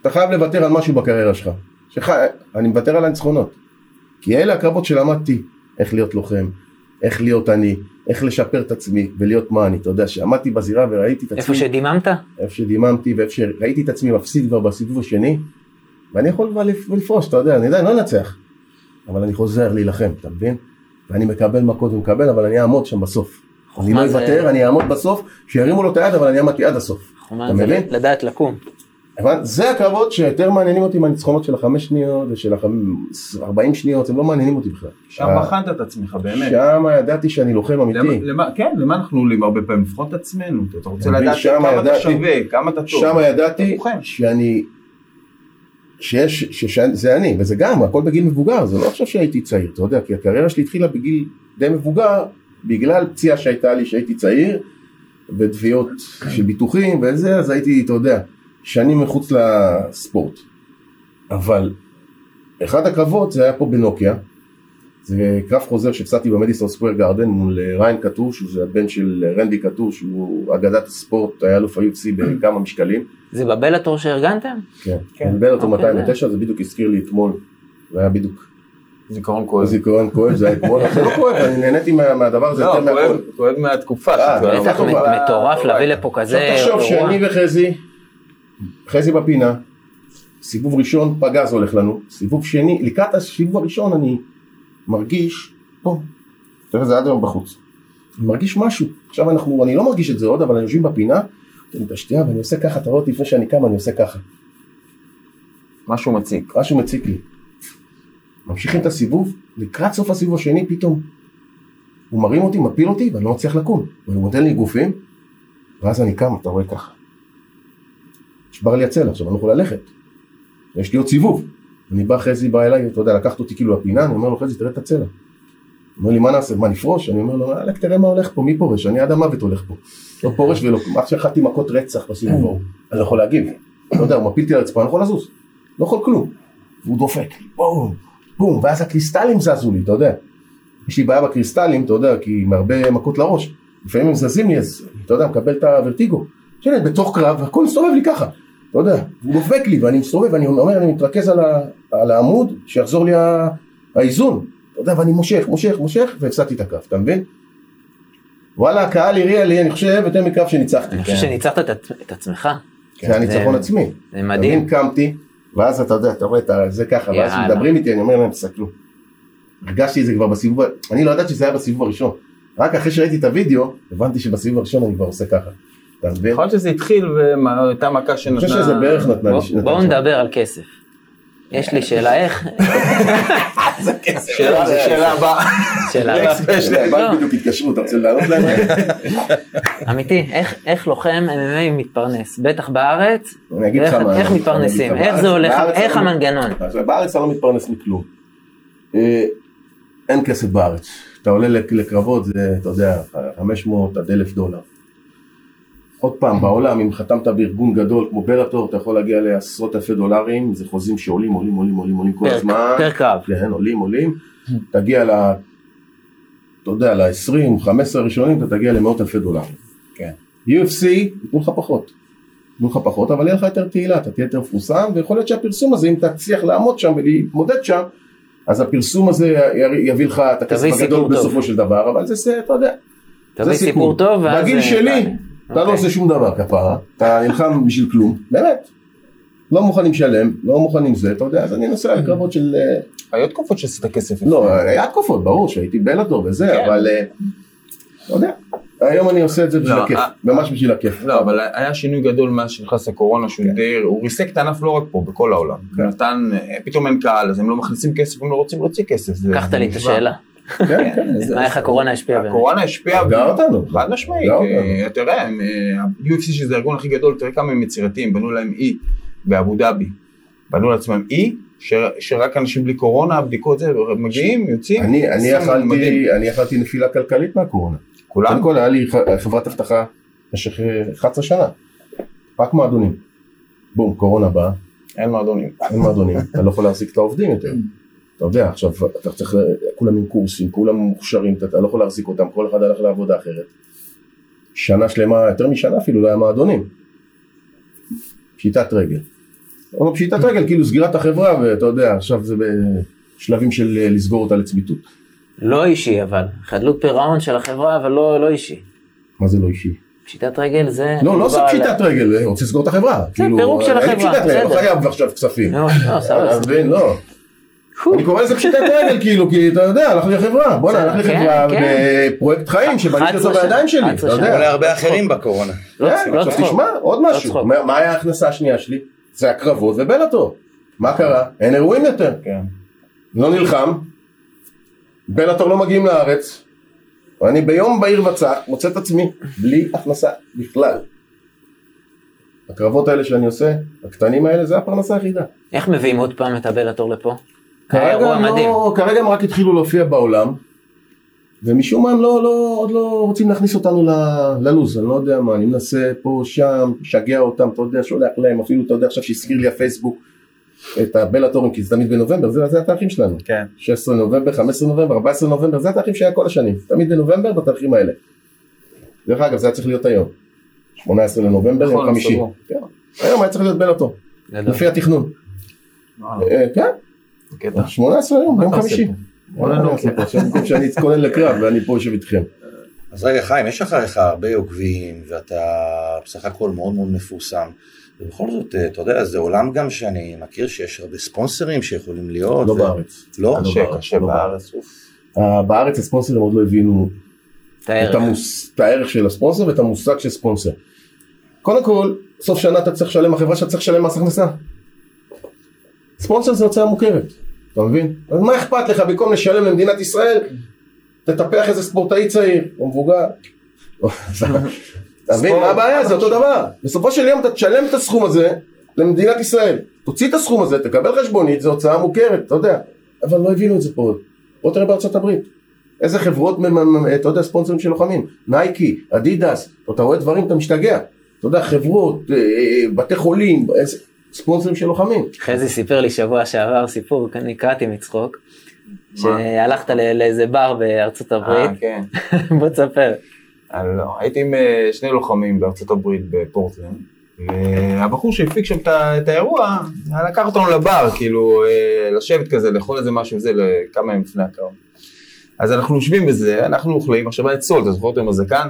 S3: אתה חייב לוותר על משהו בקריירה שלך. שח... אני מוותר על הניצחונות. כי אלה הקרבות שלמדתי איך להיות לוחם, איך להיות אני, איך לשפר את עצמי ולהיות מה אני. אתה יודע שעמדתי בזירה וראיתי את עצמי.
S1: איפה שדיממת?
S3: איפה שדיממתי ואיפה שראיתי את עצמי מפסיד כבר בסיבוב השני ואני יכול כבר לפ- לפרוש, אתה יודע, אני עדיין לא אנצח אבל אני חוזר להילחם, אתה מבין? ואני מקבל מכות ומקבל אבל אני אעמוד שם בסוף. אני לא
S1: זה-
S3: אוותר, אני אעמוד בסוף, שירימו לו את היד אבל אני עמדתי עד הסוף. אתה
S1: זה
S3: מבין?
S1: לדעת לקום.
S3: הבנת? זה הקרבות שיותר מעניינים אותי מהניצחונות של החמש שניות ושל ה-40 שניות, הם לא מעניינים אותי בכלל.
S4: שם
S3: אה,
S4: בחנת את עצמך באמת.
S3: שם ידעתי שאני לוחם אמיתי.
S4: כן, למה אנחנו עולים הרבה פעמים? לבחון את עצמנו. אתה רוצה? לדעת כמה אתה שווה, כמה אתה טוב.
S3: שם ידעתי. שאני, שיש, שזה אני, וזה גם, הכל בגיל מבוגר, זה לא עכשיו שהייתי צעיר, אתה יודע, כי הקריירה שלי התחילה בגיל די מבוגר, בגלל פציעה שהייתה לי שהייתי צעיר, ותביעות של ביטוחים וזה, אז הייתי, אתה יודע, שנים מחוץ לספורט. אבל אחד הקרבות זה היה פה בנוקיה, זה קרב חוזר שהפסדתי במדיסון סקוויר גארדן מול אה, ריין קטור, שזה הבן של אה, רנדי קטור, שהוא אגדת הספורט, היה אלוף ה-UFC בכמה משקלים.
S1: זה בבלאטור שארגנתם?
S3: כן,
S4: כן.
S3: כן. אותו
S1: אוקיי,
S3: 209 זה בדיוק הזכיר לי אתמול, זה היה בדיוק
S4: זיכרון כואב.
S3: זיכרון כואב, זה היה אתמול, זה לא כואב, אני נהניתי מה- מהדבר הזה
S4: לא,
S3: יותר מהכל.
S4: כואב- מהתקופה.
S3: אה. בטח
S1: מטורף
S4: טובה.
S1: להביא לפה כזה
S3: עכשיו תחשוב. שאני וחזי, חזי בפינה, סיבוב ראשון פגז הולך לנו, סיבוב שני, לקראת הסיבוב הראשון אני מרגיש, פה, תראה זה עד היום בחוץ, אני מרגיש משהו, עכשיו אנחנו, אני לא מרגיש את זה עוד, אבל אני יושבים בפינה, את השתייה ואני עושה ככה, אתה רואה אותי לפני שאני קם, אני עושה ככה.
S4: משהו מציק.
S3: משהו מציק לי. ממשיכים את הסיבוב, לקראת סוף הסיבוב השני פתאום הוא מרים אותי, מפיל אותי ואני לא מצליח לקום. והוא נותן לי גופים, ואז אני קם, אתה רואה ככה. נשבר לי הצלע, עכשיו אני לא יכול ללכת. יש לי עוד סיבוב. אני בא, חזי בא אליי, אתה יודע, לקחת אותי כאילו לפינה, אני אומר לו, חזי, תראה את הצלע. הוא אומר לי, מה נעשה, מה נפרוש? אני אומר לו, אלק, תראה מה הולך פה, מי פורש? אני עד המוות הולך פה. לא פורש ולא כלום. אח שאכלתי מכות רצח בסיבוב ההוא. אני לא יכול להגיב. אתה יודע, הוא מפיל אותי על הרצפה, אני לא יכול לזוז. לא יכול כלום. והוא דופק בום, בום, ואז הקריסטלים זזו לי, אתה יודע. יש לי בעיה בקריסטלים, אתה יודע, כי עם הרבה מכות לראש. לפעמים הם זזים לי, אז אתה יודע, מקבל את הוורטיגו. שאני בתוך קרב, והכל מסתובב לי ככה. אתה יודע, הוא דופק לי ואני מסתובב, ואני אומר, אני מתרכז על, ה, על העמוד, שיחזור לי האיזון. אתה יודע, ואני מושך, מושך, מושך, והפסדתי את הקרב, אתה מבין? וואלה, הקהל הריע לי, אני חושב, יותר מקרב שניצחתי.
S1: אני חושב שניצחת את את עצמך.
S3: זה היה ניצחון עצמי.
S1: זה מדהים.
S3: קמתי, ואז אתה יודע, אתה רואה זה ככה, ואז. מדברים איתי, אני אומר להם, תסתכלו. הרגשתי את זה כבר בסיבוב, אני לא ידעתי שזה היה בסיבוב הראשון. רק אחרי שראיתי את הוידאו, הבנתי שבסיבוב הראשון אני כבר עושה ככה. אתה מבין?
S4: יכול להיות שזה התחיל והייתה מכה
S3: אני
S4: שנתנה...
S3: חושב שזה בערך נתנה לי.
S1: בוא-
S3: נתנה
S1: בואו. נדבר על כסף. יש לי שאלה איך,
S4: שאלה זה שאלה הבאה.
S1: שאלה,
S3: יש להם
S1: לא,
S3: בדיוק התקשרו, אתה רוצה לענות להם?
S1: אמיתי, איך- לוחם MMA מתפרנס? בטח בארץ,
S3: אני אגיד לך
S1: ואיך-
S3: מה.
S1: איך
S3: אני
S1: מתפרנסים? איך זה הולך? איך
S3: אני-
S1: המנגנון?
S3: בארץ אתה לא מתפרנס מכלום. אה, אין כסף בארץ. אתה עולה לק- לקרבות זה, אתה יודע, 500 עד 1,000 דולר. עוד פעם, בעולם, אם חתמת בארגון גדול כמו בלאטור, אתה יכול להגיע לעשרות אלפי דולרים, זה חוזים שעולים, עולים, עולים, עולים, עולים כל הזמן.
S1: פר קרב.
S3: כן, עולים, עולים. תגיע ל... אתה יודע, ל-20, 15 הראשונים, אתה תגיע למאות אלפי דולרים.
S4: כן.
S3: UFC, ייתנו לך פחות. ייתנו לך פחות, אבל יהיה לך יותר תהילה, אתה תהיה יותר מפורסם, ויכול להיות שהפרסום הזה, אם תצליח לעמוד שם ולהתמודד שם, אז הפרסום הזה יביא לך את הכסף הגדול. בסופו של דבר, אבל זה, זה, אתה יודע,
S1: תביא
S3: זה
S1: סיפור טוב, ואז...
S3: בגיל שלי. אתה לא
S1: אוקיי.
S3: עושה שום דבר כפרה, אתה נלחם בשביל כלום, באמת. לא מוכנים לשלם, לא מוכנים זה, אתה יודע, אז אני נוסע לקרבות של... אה,
S4: היו תקופות שעשית כסף.
S3: לא, היה תקופות, ברור שהייתי בלאדור וזה,
S4: כן.
S3: אבל... אתה יודע, היום אני עושה את זה בשביל
S4: לא,
S3: הכיף,
S4: אה,
S3: ממש בשביל הכיף.
S4: לא, אבל היה שינוי גדול מאז שנכנס הקורונה, שהוא
S3: כן.
S4: די, הוא ריסק את הענף לא רק פה, בכל העולם.
S3: כן.
S4: נתן, פתאום אין קהל, אז הם לא מכניסים כסף, הם לא רוצים להוציא כסף.
S1: לקחת לי את. השאלה.
S3: כן, כן.
S1: מה איך הקורונה השפיעה באמת?
S4: הקורונה השפיעה,
S3: גר אותנו.
S4: חד משמעית, אה, תראה, אה, ה-UFC שזה הארגון הכי גדול, תראה כמה הם יצירתיים, בנו להם אי באבו דאבי, בנו לעצמם אי, ש- שרק אנשים בלי קורונה, בדיקות זה, מגיעים, יוצאים,
S3: אני. אכלתי, נפילה כלכלית מהקורונה.
S4: כולם,
S3: קודם כל היה לי חברת אבטחה במשך אה, 11 שנה. רק מועדונים. בום, קורונה באה,
S4: אין מועדונים.
S3: אין מועדונים, אתה לא יכול להחזיק את העובדים יותר. אתה יודע, עכשיו אתה צריך, כולם עם קורסים, כולם מוכשרים, אתה- אתה לא יכול להחזיק אותם, כל אחד הלך לעבודה אחרת. שנה שלמה, יותר משנה אפילו, לא היה מועדונים. פשיטת רגל. אבל פשיטת רגל, כאילו סגירת החברה, ואתה יודע, עכשיו זה בשלבים של אה, לסגור אותה לצמיתות.
S1: לא אישי אבל, חדלות פירעון של החברה, אבל לא, לא אישי.
S3: מה זה לא אישי?
S1: פשיטת רגל זה...
S3: לא, לא עושה פשיטת רגל, אה, רוצה לסגור את החברה. כאילו,
S1: פירוק של
S3: אין
S1: החברה,
S3: פשיטת רגל, לא
S1: בסדר.
S3: חייב עכשיו כספים.
S1: לא, לא, סבבה.
S3: לא. אני קורא לזה פשיטת רגל, כאילו, כי אתה יודע, הלך לי חברה, בוא'נה, הלך לי
S1: כן,
S3: חברה
S1: כן.
S3: בפרויקט חיים שבניתי
S1: 11
S3: אותו בידיים שלי, אתה
S1: 11
S3: יודע.
S2: להרבה אחרים בקורונה.
S1: לא
S3: כן,
S1: לא
S3: עכשיו
S1: צחוק.
S3: תשמע, עוד
S1: לא
S3: משהו. מה היה ההכנסה השנייה שלי? זה הקרבות ובלאטור. מה קרה? אין אירועים יותר.
S4: כן.
S3: לא נלחם, בלאטור לא מגיעים לארץ, ואני ביום בהיר וצח מוצא את עצמי בלי הכנסה בכלל. הקרבות האלה שאני עושה, הקטנים האלה, זה הפרנסה היחידה.
S1: איך מביאים עוד פעם את הבלאטור לפה?
S3: כרגע הם. לא, כרגע הם רק התחילו להופיע בעולם, ומשום מה הם לא, לא, עוד לא רוצים להכניס אותנו ל- ללוז, אני לא יודע מה, אני מנסה פה, שם, משגע אותם, אתה יודע, שולח להם, אפילו אתה יודע עכשיו שהזכיר לי הפייסבוק את הבלאטורים, כי זה תמיד בנובמבר, זה, זה התאריכים שלנו.
S4: כן.
S3: 16 נובמבר, 15 נובמבר, 14 נובמבר, זה התאריכים שהיה כל השנים, תמיד בנובמבר בתאריכים האלה. דרך אגב, זה היה צריך להיות היום, 18 לנובמבר,
S4: נכון,
S3: יום חמישי.
S4: סגור.
S3: כן. היום היה צריך להיות בלאטור. לפי התכנון. אה, כן,
S4: קטע.
S3: 18 היום,
S4: מה
S3: ביום
S4: אתה עושה
S3: חמישי. וואלה, עכשיו במקום שאני אתכונן לקרב ואני פה יושב איתכם.
S2: אז רגע, חיים, יש אחריך הרבה עוקבים, ואתה בסך הכל מאוד מאוד מפורסם. ובכל זאת, אה, אתה יודע, זה עולם גם שאני מכיר שיש הרבה ספונסרים שיכולים להיות.
S3: לא
S2: ו-
S3: בארץ.
S2: לא?
S4: קשה,
S3: בארץ,
S4: קשה
S3: לא
S4: בארץ.
S3: אה, בארץ הספונסרים עוד לא הבינו
S1: את
S3: את
S1: הערך.
S3: המוס- את הערך של הספונסר ואת המושג של ספונסר. קודם כל, סוף שנה אתה צריך לשלם, החברה שאתה צריך לשלם מס הכנסה. ספונסר זה הוצאה מוכרת, אתה מבין? אז מה אכפת לך במקום לשלם למדינת ישראל, תטפח איזה ספורטאי צעיר או מבוגר. אתה מבין? מה הבעיה? זה אותו דבר. בסופו של יום אתה תשלם את הסכום הזה למדינת ישראל. תוציא את הסכום הזה, תקבל חשבונית, זו הוצאה מוכרת, אתה יודע. אבל לא הבינו את זה פה. בוא תראה בארצות הברית. איזה חברות, אתה יודע, ספונסרים של לוחמים. נייקי, אדידס, אתה רואה דברים, אתה משתגע. אתה יודע, חברות, אה, אה, בתי חולים, ספונסרים של לוחמים.
S1: חזי סיפר לי שבוע שעבר סיפור, אני קראתי מצחוק, שהלכת ל- לאיזה בר בארצות
S4: אה,
S1: הברית,
S4: כן.
S1: בוא תספר.
S4: אני לא, הייתי עם אה, שני לוחמים בארצות הברית בפורטלנד, והבחור שהפיק שם את האירוע, לקח אותנו לבר, כאילו, אה, לשבת כזה, לאכול איזה משהו וזה, לכמה ימים לפני הקרב. אז אנחנו יושבים בזה, אנחנו אוכלים, עכשיו היה סול, אתה זוכר אותו עם הזקן?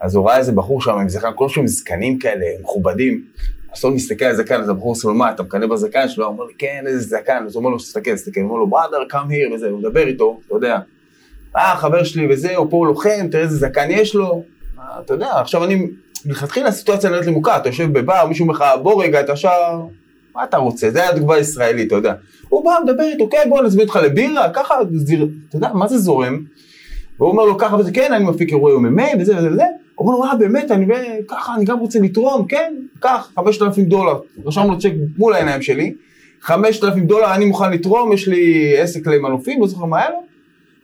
S4: אז הוא ראה איזה בחור שם עם זקן, כל שהם זקנים כאלה, מכובדים. אז מסתכל על הזקן, אז הבחור עושה לו, מה, אתה מקנא בזקן שלו? הוא אומר לי, כן, איזה זקן. אז הוא אומר לו, תסתכל, תסתכל. הוא אומר לו, brother, come here, וזה, הוא מדבר איתו, אתה יודע. אה, חבר שלי וזה, הוא פה לוחם, תראה איזה זקן יש לו. אתה יודע, עכשיו אני, מלכתחילה הסיטואציה נראית לי מוכר, אתה יושב בבר, מישהו אומר לך, בוא רגע, אתה שר, מה אתה רוצה? זה היה תגובה ישראלית, אתה יודע. הוא בא, מדבר איתו, כן, בוא נזמין אותך לבירה, ככה, אתה יודע, מה זה זורם? והוא אומר לו ככה וזה, כן, אני מפיק אירועי MMA וזה וזה וזה. הוא אומר לו, אה, באמת, אני ככה, אני גם רוצה לתרום, כן, קח, 5,000 דולר. רשמנו לו צ'ק מול העיניים שלי, 5,000 דולר, אני מוכן לתרום, יש לי עסק למנופים, לא זוכר מה היה לו.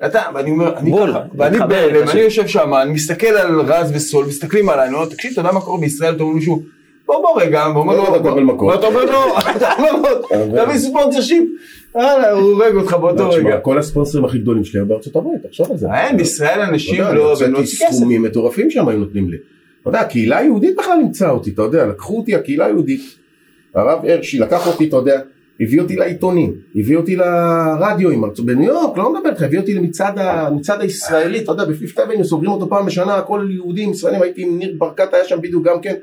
S4: אתה, ואני אומר, אני ככה, ואני בהלם. אני יושב שם, אני מסתכל על רז וסול, מסתכלים עליי, אני אומר, תקשיב, אתה יודע מה קורה בישראל, אתה אומר מישהו, בוא בוא רגע, והוא אומר
S3: לא,
S4: לו,
S3: אתה תקבל מכות.
S4: ואתה אומר לו, אתה אומר לו, תביא ספונסר שיפ, יאללה, הוא הורג אותך באותו
S3: לא,
S4: רגע.
S3: כל הספונסרים הכי גדולים שלי היו בארצות הברית, תחשוב על זה.
S4: אין, בישראל אנשים לא,
S3: אני הוצאתי. סכומים מטורפים שם היו נותנים לי. אתה יודע, הקהילה היהודית בכלל נמצאה אותי, אתה יודע, לקחו אותי, הקהילה היהודית. הרב הרשי לקח אותי, אתה יודע, הביא אותי לעיתונים, הביא אותי לרדיו עם ארצות, בניו יורק, לא מדבר איתך, הביא אותי למצעד הישראלי, אתה יודע, בפיפט אבניו סוגרים אותו פעם בשנה, הכל יהודים, ישראלים, הייתי עם ניר ברקת, היה שם בדיוק גם כן,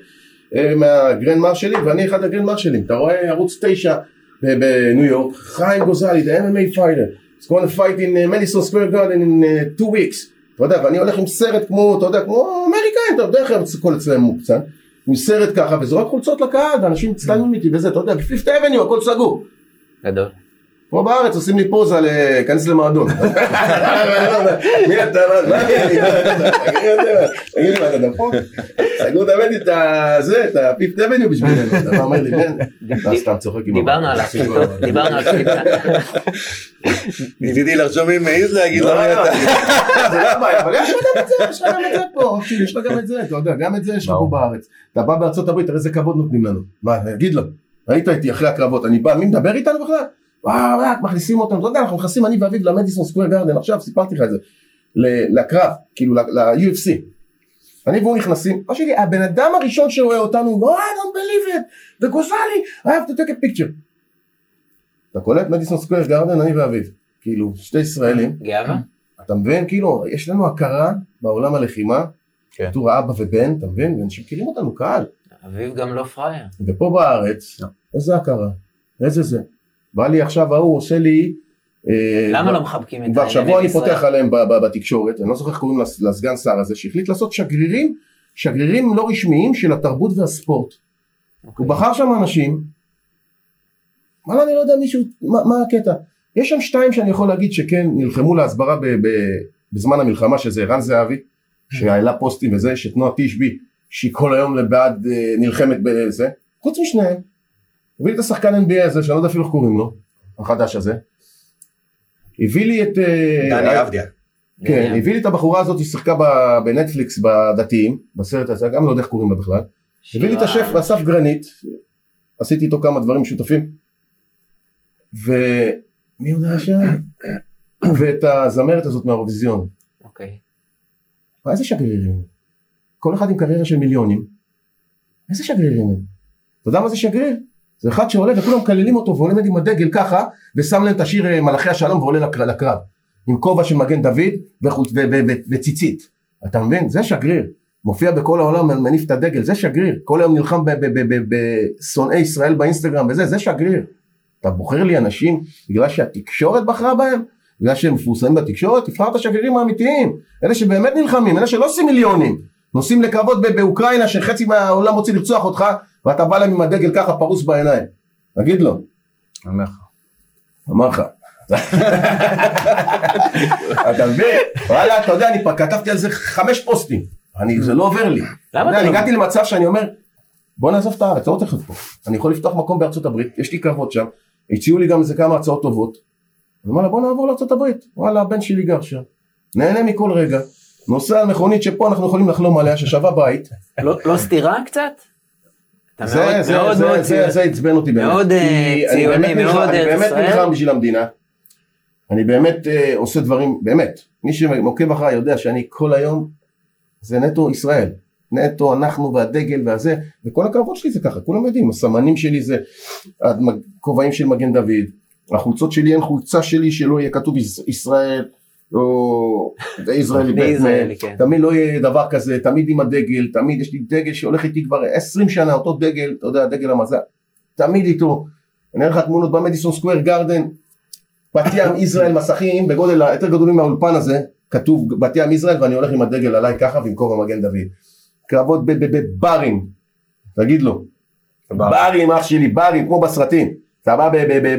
S3: אה, מה Grand Marshal, ואני אחד ה Grand Marshal, אתה רואה ערוץ תשע ב- בניו יורק, חיים גוזלי, the MMA fighter, he's going to fight in Madison Square Garden in uh, two weeks, אתה יודע, ואני הולך עם סרט כמו, אתה יודע, כמו אמריקאים, אתה יודע איך הכל אצלם מוקצן, עם סרט ככה, וזורק חולצות לקהל, ואנשים מצטלמים איתי וזה, אתה יודע, ב Fifth Avenue הכל סגור.
S1: גדול.
S3: פה בארץ עושים לי פוזה להיכנס למועדון. מי אתה? מה אני? תגיד לי מה אתה דפוק? סגרו תמיד את זה, את הפיפט אבניו בשבילנו. אתה אומר לי, אתה סתם צוחק עם
S1: דיברנו על. הקליטות, דיברנו על הקליטה.
S2: ניסיתי לחשוב מי מעז להגיד לו מי אתה.
S3: זה לא הבעיה, אבל יש לך גם את זה, יש לך גם את זה פה, יש לך גם את זה, אתה יודע, גם את זה יש לך פה. בארץ. אתה בא בארצות הברית, תראה איזה כבוד נותנים לנו. מה, אגיד לו, היית איתי אחרי הקרבות, אני בא, מי מדבר איתנו בכלל? וואו, רק מכניסים אותנו, אתה יודע, אנחנו נכנסים אני ואביב למדיסון סקוויר גרדן, עכשיו סיפרתי לך את זה, ל- לקרב, כאילו ל-UFC. אני והוא נכנסים, מה שלי, הבן אדם הראשון שרואה אותנו, לא, I don't believe it, וגוזלי, I have to take a picture. אתה קולט מדיסון סקוויר גרדן, אני ואביב, כאילו, שתי ישראלים.
S1: גאווה?
S3: אתה מבין? כאילו, יש לנו הכרה בעולם הלחימה,
S4: כן.
S3: בתור אבא ובן, אתה מבין? ואנשים מכירים אותנו, קהל.
S1: אביב גם לא פראייר.
S3: ופה בארץ, איזה הכרה? איזה זה? בא לי עכשיו ההוא, עושה לי... אה,
S1: למה
S3: כבר-
S1: לא מחבקים את
S3: כבר
S1: ה-MMA
S3: שבוע אני? פותח עליהם בתקשורת, אני לא זוכר איך קוראים לס- לסגן שר הזה, שהחליט לעשות שגרירים, שגרירים לא רשמיים של התרבות והספורט.
S1: אוקיי.
S3: הוא בחר שם אנשים, וואלה אני לא יודע מישהו, מה, מה הקטע? יש שם שתיים שאני יכול להגיד שכן נלחמו להסברה ב, ב, בזמן המלחמה שזה ערן זהבי, שהעלה פוסטים וזה, שתנועה תשבי, שהיא כל היום בעד אה, נלחמת בזה, חוץ משניהם, הביא לי את השחקן NBA הזה שאני לא יודע אפילו איך קוראים לו, החדש הזה, הביא לי את... אה,
S2: דני אבדיה.
S3: כן, הביא לי את הבחורה הזאת, היא שיחקה ב- בנטפליקס בדתיים, בסרט הזה, גם לא יודע איך קוראים לה בכלל. הביא לי את השף אסף גרנית, עשיתי איתו כמה דברים משותפים, ומי עוד היה שם? ואת הזמרת הזאת מהאירוויזיון.
S1: אוקיי.
S3: מה, איזה שגרירים? כל אחד עם קריירה של מיליונים. איזה שגרירים? אתה יודע מה זה שגריר? זה אחד שעולה וכולם מקללים אותו ועולה עם הדגל ככה, ושם להם את השיר אה, מלאכי השלום ועולה לקר- לקרב. עם כובע של מגן דוד וציצית. אתה מבין? זה שגריר. מופיע בכל העולם, מניף את הדגל, זה שגריר. כל היום נלחם בשונאי ישראל באינסטגרם וזה, זה שגריר. אתה בוחר לי אנשים בגלל שהתקשורת בחרה בהם? בגלל שהם מפורסמים בתקשורת? תבחר את השגרירים האמיתיים. אלה שבאמת נלחמים, אלה שלא עושים מיליונים. נוסעים לקרבות באוקראינה שחצי מהעולם רוצה לרצוח אותך ואתה בא להם עם הדגל ככה פרוס בעיניים. תגיד לו,
S4: אומר לך.
S3: אמר לך. אתה מבין? וואלה, אתה יודע, אני כבר כתבתי על זה חמש פוסטים. אני, זה לא עובר לי. אתה יודע,
S1: אתה
S3: אני
S1: לא-
S3: הגעתי למצב שאני אומר, בוא נעזוב את הארץ, לא רוצה לחיות פה. אני יכול לפתוח מקום בארצות הברית, יש לי קרבות שם, הציעו לי גם איזה כמה הצעות טובות. אני אומר לה, בוא נעבור לארצות הברית. וואלה, הבן שלי גר שם. נהנה מכל רגע. נוסע על מכונית שפה אנחנו יכולים לחלום עליה, ששווה בית.
S1: לא לא סתירה קצת?
S3: זה,
S1: מאוד מאוד מאוד
S3: עצבן אותי באמת.
S1: מאוד, אה, ציוני,
S3: באמת נלחם-
S1: מאוד
S3: אני
S1: ארץ
S3: באמת
S1: ישראל.
S3: נלחם בשביל המדינה. אני באמת אה, עושה דברים, באמת. מי שעוקב אחריי יודע שאני כל היום, זה נטו ישראל. נטו אנחנו והדגל והזה, וכל הקרבות שלי זה ככה, כולם יודעים, הסמנים שלי זה הכובעים של מגן דוד, החולצות שלי אין חולצה שלי שלא יהיה כתוב יש- ישראל, או זה ישראלי
S1: זה ישראלי, כן.
S3: תמיד לא יהיה דבר כזה, תמיד עם הדגל, תמיד יש לי דגל שהולך איתי כבר 20 שנה, אותו דגל, אתה יודע, דגל המזל, תמיד איתו. אני אראה לך תמונות במדיסון סקוויר גרדן, בת ים ישראל מסכים בגודל יותר גדולים מהאולפן הזה, כתוב בת ים ישראל ואני הולך עם הדגל עליי ככה ועם כובע מגן דוד. קרבות בברים, תגיד לו, ברים אח שלי, ברים כמו בסרטים. אתה בא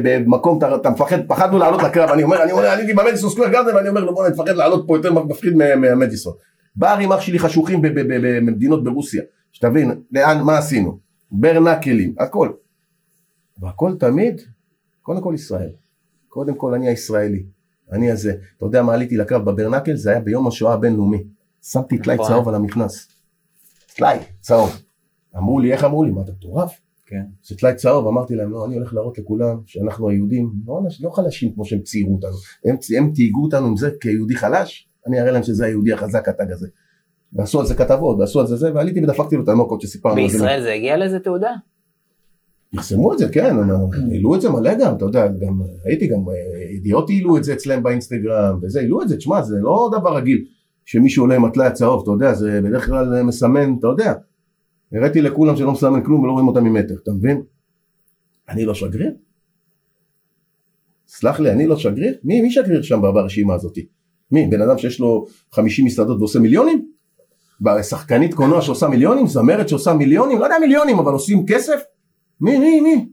S3: במקום, אתה, מפחד, פחדנו לעלות לקרב, אני אומר, אני אומר, הייתי במדיסון סקוויר גרדן ואני אומר לו בוא נפחד לעלות פה יותר מפחיד מה- מהמדיסון. ברים אח שלי חשוכים במדינות ברוסיה, שתבין, לאן, מה עשינו, ברנקלים, הכל. והכל תמיד, קודם כל ישראל. קודם כל אני הישראלי, אני הזה. אתה יודע מה עליתי לקרב בברנקל? זה היה ביום השואה הבינלאומי. שמתי טלאי
S1: נכון.
S3: צהוב על המכנס. טלאי צהוב. אמרו לי, איך אמרו לי? מה אתה מטורף?
S4: כן.
S3: זה טלאי צהוב, אמרתי להם, לא, אני הולך להראות לכולם שאנחנו היהודים לא, לא חלשים כמו שהם ציירו אותנו. הם, הם תהיגו אותנו עם זה כיהודי חלש, אני אראה להם שזה היהודי החזק התג הזה. ועשו על זה כתבות, ועשו על זה זה, ועליתי ודפקתי לו את המוקות שסיפרנו. על זה.
S1: בישראל זה הגיע לאיזה תעודה?
S3: פרסמו את זה, כן, הם העלו את זה מלא גם, אתה יודע, גם הייתי גם, אה, ידיעות העלו את זה אצלם באינסטגרם, וזה, העלו את זה, תשמע, זה לא דבר רגיל שמישהו עולה עם הטלאי הצהוב, אתה יודע, זה בדרך כלל מסמן, אתה יודע. הראיתי לכולם שלא מסמן כלום ולא רואים אותם ממטר, אתה מבין? אני לא שגריר? סלח לי, אני לא שגריר? מי, מי שגריר שם ברשימה הזאת? מי, בן אדם שיש לו 50 מסעדות ועושה מיליונים? שחקנית קולנוע שעושה מיליונים? זמרת שעושה מיליונים? לא יודע מיליונים, אבל עושים כסף? מי, מי, מי?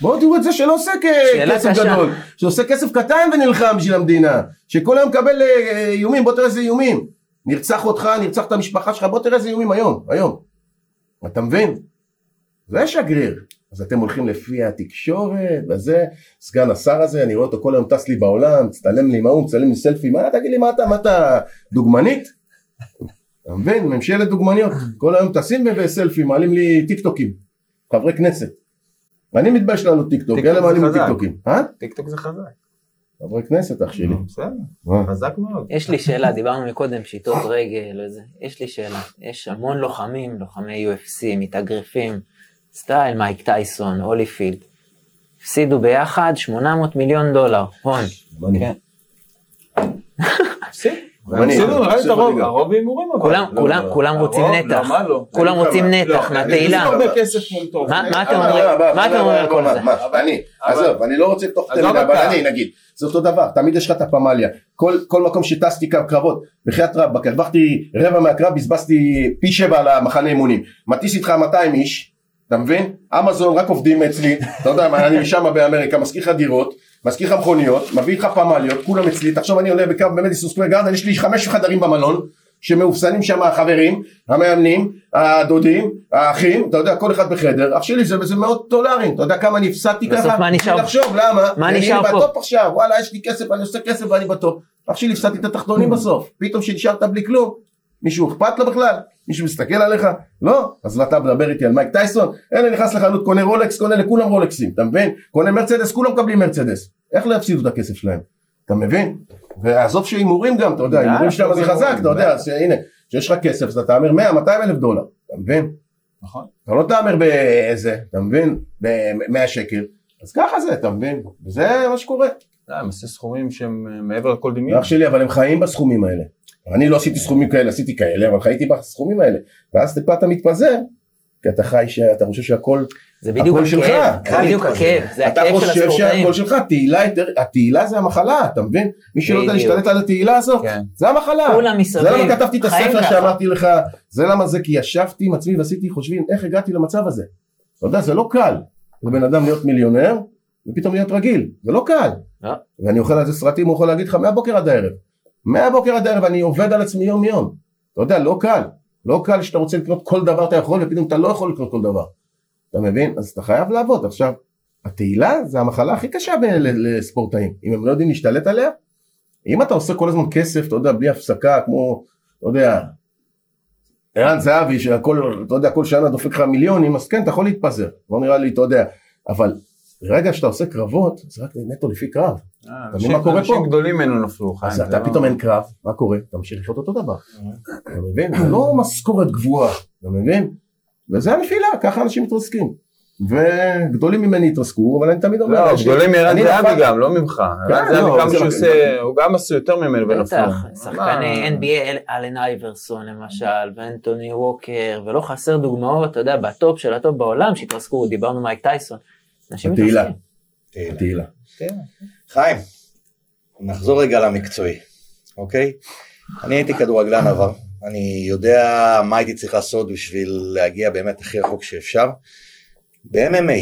S3: בואו תראו את זה שלא עושה כסף
S1: קשה.
S3: גדול, שעושה כסף קטן ונלחם בשביל המדינה, שכל היום מקבל אה, איומים, בוא תראה איזה איומים, נרצח אותך, נרצח את המשפחה שלך, בוא תראה איזה איומים היום, היום, אתה מבין? זה שגריר, אז אתם הולכים לפי התקשורת וזה, סגן השר הזה, אני רואה אותו כל היום טס לי בעולם, מצטלם לי עם ההוא, מצטלם לי סלפי, מה תגיד לי, מה אתה, מה אתה, דוגמנית? אתה מבין? ממשלת דוגמניות, כל היום טסים בסלפי, מעלים לי טיק טוקים, חברי כנסת. ואני מתבייש לעלות טיק טוק,
S4: טיק טוק
S3: אלה מעלים לי
S4: חזק.
S3: טיק טוקים. אה?
S4: טיק טוק זה חזק.
S3: חברי כנסת אח שלי.
S4: בסדר,
S3: מה?
S4: חזק מאוד.
S1: יש לי שאלה, דיברנו מקודם, פשיטות רגל וזה. יש לי שאלה. יש המון לוחמים, לוחמי UFC, מתאגרפים, סטייל מייק טייסון, הוליפילד. הפסידו ביחד 800 מיליון דולר, הון.
S4: כן. הפסיד. הרוב, אבל.
S1: כולם, כולם. כולם רוצים נתח. כולם רוצים נתח מהתהילה. מה- אתם אומרים? מה אתם אומרים על כל
S3: מה,
S1: זה?
S3: אני, עזוב, אני לא רוצה לפתוח את המילה, אבל. אני נגיד, זה אותו דבר, תמיד יש לך את הפמליה, כל כל מקום שטסתי קו קרבות, בחייאת רבאק, הרווחתי רבע מהקרב, בזבזתי פי שבע על המחנה אימונים, מטיס איתך 200 איש, אתה מבין? אמזון רק עובדים אצלי, אתה יודע, מה, אני משם באמריקה, מזכיר לך דירות, מזכיר לך מכוניות, מביא לך פמליות, כולם אצלי, תחשוב אני עולה בקו במדיסון סקוויר גרדן, יש לי חמש חדרים במלון, שמאופסנים שם החברים, המאמנים, הדודים, האחים, אתה יודע, כל אחד בחדר, אח שלי זה, זה מאות דולרים, אתה יודע כמה אני הפסדתי
S1: בסוף
S3: ככה?
S1: מה נשאר?
S3: לחשוב, למה?
S1: מה
S3: אני
S1: נשאר פה?
S3: בטופ עכשיו, וואלה יש לי כסף, אני עושה כסף ואני בטופ, אח שלי הפסדתי את התחתונים בסוף, פתאום שנשארת בלי כלום, מישהו אכפת לו בכלל? מישהו מסתכל עליך? לא? אז אתה מדבר איתי על מייק טייסון? אלה נכנס לחנות, קונה רולקס, קונה לכולם רולקסים, אתה מבין? קונה מרצדס, כולם מקבלים מרצדס, איך לא יפסידו את הכסף שלהם? אתה מבין? ועזוב שהימורים גם, אתה יודע, הימורים שלהם זה
S4: זה
S3: חזק, אתה יודע, הנה, כשיש לך כסף אז אתה תהמר 100, 200 אלף דולר, אתה מבין?
S4: נכון.
S3: אתה לא תהמר באיזה, אתה מבין? ב-100 שקל, אז ככה זה, אתה מבין? וזה מה שקורה.
S4: הם עושים סכומים שהם מעבר לכל דמיון.
S3: אח שלי, אבל הם חיים בסכומים האלה. אני לא עשיתי סכומים כאלה, עשיתי כאלה, אבל חייתי בסכומים האלה. ואז טיפה אתה מתפזר, כי אתה חי, שאתה חושב שהכל,
S1: זה בדיוק. הכאב, זה בדיוק. הכאב, זה
S3: אתה
S1: הכאב של
S3: חושב
S1: הספורטאים.
S3: שהכל שלך, תהילה התהילה זה המחלה, אתה מבין? מי שלא יודע. להשתלט על התהילה הזאת,
S4: כן.
S3: זה המחלה.
S1: כולם מסביב,
S3: זה למה כתבתי את הספר. שאמרתי לך, זה למה זה, כי ישבתי עם עצמי ועשיתי חושבים איך הגעתי למצב הזה. אתה יודע, זה לא קל לבן אדם להיות מיליונר ופתאום להיות רגיל, זה לא קל.
S1: לא.
S3: ואני אוכל על זה סרטים, הוא יכול להגיד לך מהבוקר עד הערב. מהבוקר עד הערב אני עובד על עצמי יום יום. אתה יודע, לא קל. לא קל שאתה רוצה לקנות כל דבר אתה יכול ופתאום אתה לא יכול לקנות כל דבר. אתה מבין? אז אתה חייב לעבוד. עכשיו, התהילה זה המחלה הכי קשה לספורטאים. אם הם לא יודעים להשתלט עליה, אם אתה עושה כל הזמן כסף, אתה יודע, בלי הפסקה, כמו, אתה יודע, ערן זהבי, שהכל, אתה יודע, כל שנה דופק לך מיליונים, אז כן, אתה יכול להתפזר. לא נראה לי, אתה יודע, אבל ברגע שאתה עושה קרבות, זה רק נטו לפי קרב.
S4: אה,
S3: מבין
S4: אנשים-
S3: מה קורה
S4: אנשים
S3: פה?
S4: גדולים ממנו נפלו, חיים.
S3: אז אתה
S4: לא-
S3: פתאום אין קרב, מה קורה? אתה ממשיך לחיות אותו דבר. אתה מבין? זה לא משכורת גבוהה, אתה מבין? וזה הנפילה, ככה אנשים מתרסקים. וגדולים ממני התרסקו, אבל אני תמיד אומר,
S4: לא, גדולים מערן
S3: אני
S4: זהבי גם, לא ממך. ערן
S3: כן,
S4: זהבי
S3: לא,
S4: כמה
S3: זה
S4: שהוא
S3: רק-
S4: עושה, הוא גם עשו יותר ממנו ונפלו.
S1: בטח,
S4: מה?
S1: שחקני NBA, אל- אלן אייברסון למשל, ואנטוני ווקר, ולא חסר דוגמאות, אתה יודע, בטופ של הטופ בעולם שהתרסקו, דיברנו מייק טייסון.
S3: התהילה.
S1: מתרסקים.
S2: תהילה.
S3: תהילה.
S2: חיים, נחזור רגע למקצועי, אוקיי? אני הייתי כדורגלן עבר, אני יודע מה הייתי צריך לעשות בשביל להגיע באמת הכי רחוק שאפשר. ב-MMA,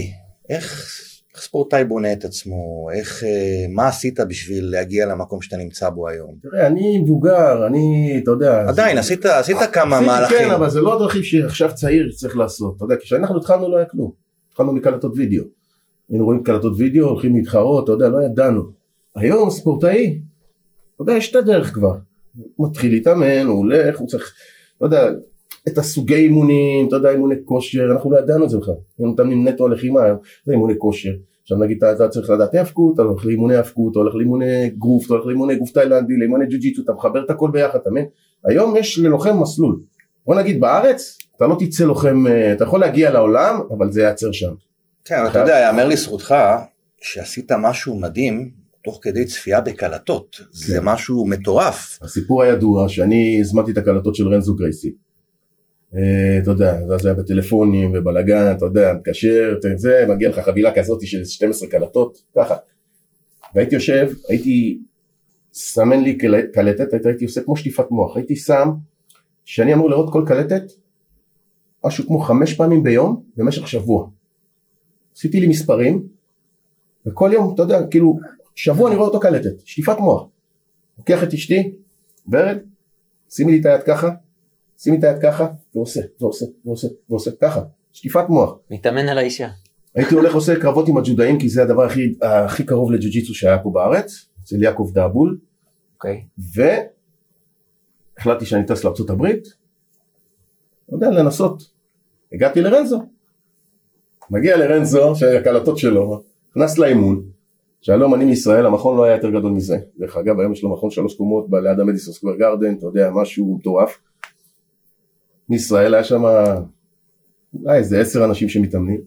S2: איך, איך ספורטאי בונה את עצמו, איך, אה, מה עשית בשביל להגיע למקום שאתה נמצא בו היום?
S3: תראה, אני מבוגר, אני, אתה יודע...
S2: עדיין,
S3: זה-
S2: עשית, עשית כמה
S3: עשיתי,
S2: מהלכים.
S3: כן, אבל זה לא הדרכים שעכשיו צעיר צריך לעשות. אתה יודע, כשאנחנו התחלנו לא היה כלום. התחלנו מקלטות וידאו. היינו רואים קלטות וידאו, הולכים להתחרות, אתה יודע, לא ידענו. היום ספורטאי, אתה יודע, יש את הדרך כבר. הוא מתחיל להתאמן, הוא הולך, הוא צריך, לא יודע, את הסוגי אימונים, אתה יודע, אימוני כושר, אנחנו לא ידענו את זה בכלל. היינו מתאמנים נטו הלחימה זה אימוני כושר. עכשיו נגיד אתה, צריך לדעת האבקות, אתה הולך לאימוני האבקות, אתה הולך לאימוני גרוף, אתה הולך לאימוני גוף תאילנדי, לאימוני ג'ו-ג'יטסו, אתה מחבר את הכל ביחד, אתה מבין? היום יש ללוחם מסלול. בוא נגיד בארץ, אתה לא תצא לוחם, אה, אתה יכול להגיע לעולם, אבל זה ייעצר שם.
S2: כן, אבל אתה יודע, יאמר לזכותך שעשית משהו מדהים תוך כדי צפייה בקלטות. זה
S3: כן.
S2: משהו מטורף.
S3: הסיפור הידוע שאני הזמנתי את הקלטות של רנזו גרייסי. אה, אתה יודע, זה היה בטלפונים ובלאגן, אתה יודע, מתקשר, זה, מגיע לך חבילה כזאת של 12 קלטות, ככה. והייתי יושב, הייתי סמן לי קל- קלטת, הייתי עושה כמו שטיפת מוח, הייתי שם, שאני אמור לראות כל קלטת, משהו כמו חמש פעמים ביום במשך שבוע. עשיתי לי מספרים, וכל יום, אתה יודע, כאילו, שבוע אני רואה אותו קלטת, שטיפת מוח. לוקח את אשתי, ורד, שימי לי את היד ככה, שימי את היד ככה, ועושה, ועושה, ועושה, ועושה, ככה, שטיפת מוח.
S1: מתאמן על האישה.
S3: הייתי הולך עושה קרבות עם הג'ודאים כי זה הדבר הכי, הכי קרוב לג'ו-ג'יצו שהיה פה בארץ, אצל יעקב דאבול,
S1: אוקיי.
S3: והחלטתי שאני טס לארצות הברית, לא יודע, לנסות. הגעתי לרנזו. מגיע לרנזו, שהקלטות שלו, נכנס לאימון, שלום, אני מישראל, המכון לא היה יותר גדול מזה. דרך אגב, היום יש לו מכון שלוש קומות ליד המדיסון סקוויר גרדן, אתה יודע, משהו מטורף. מישראל היה שם אולי איזה עשר אנשים שמתאמנים.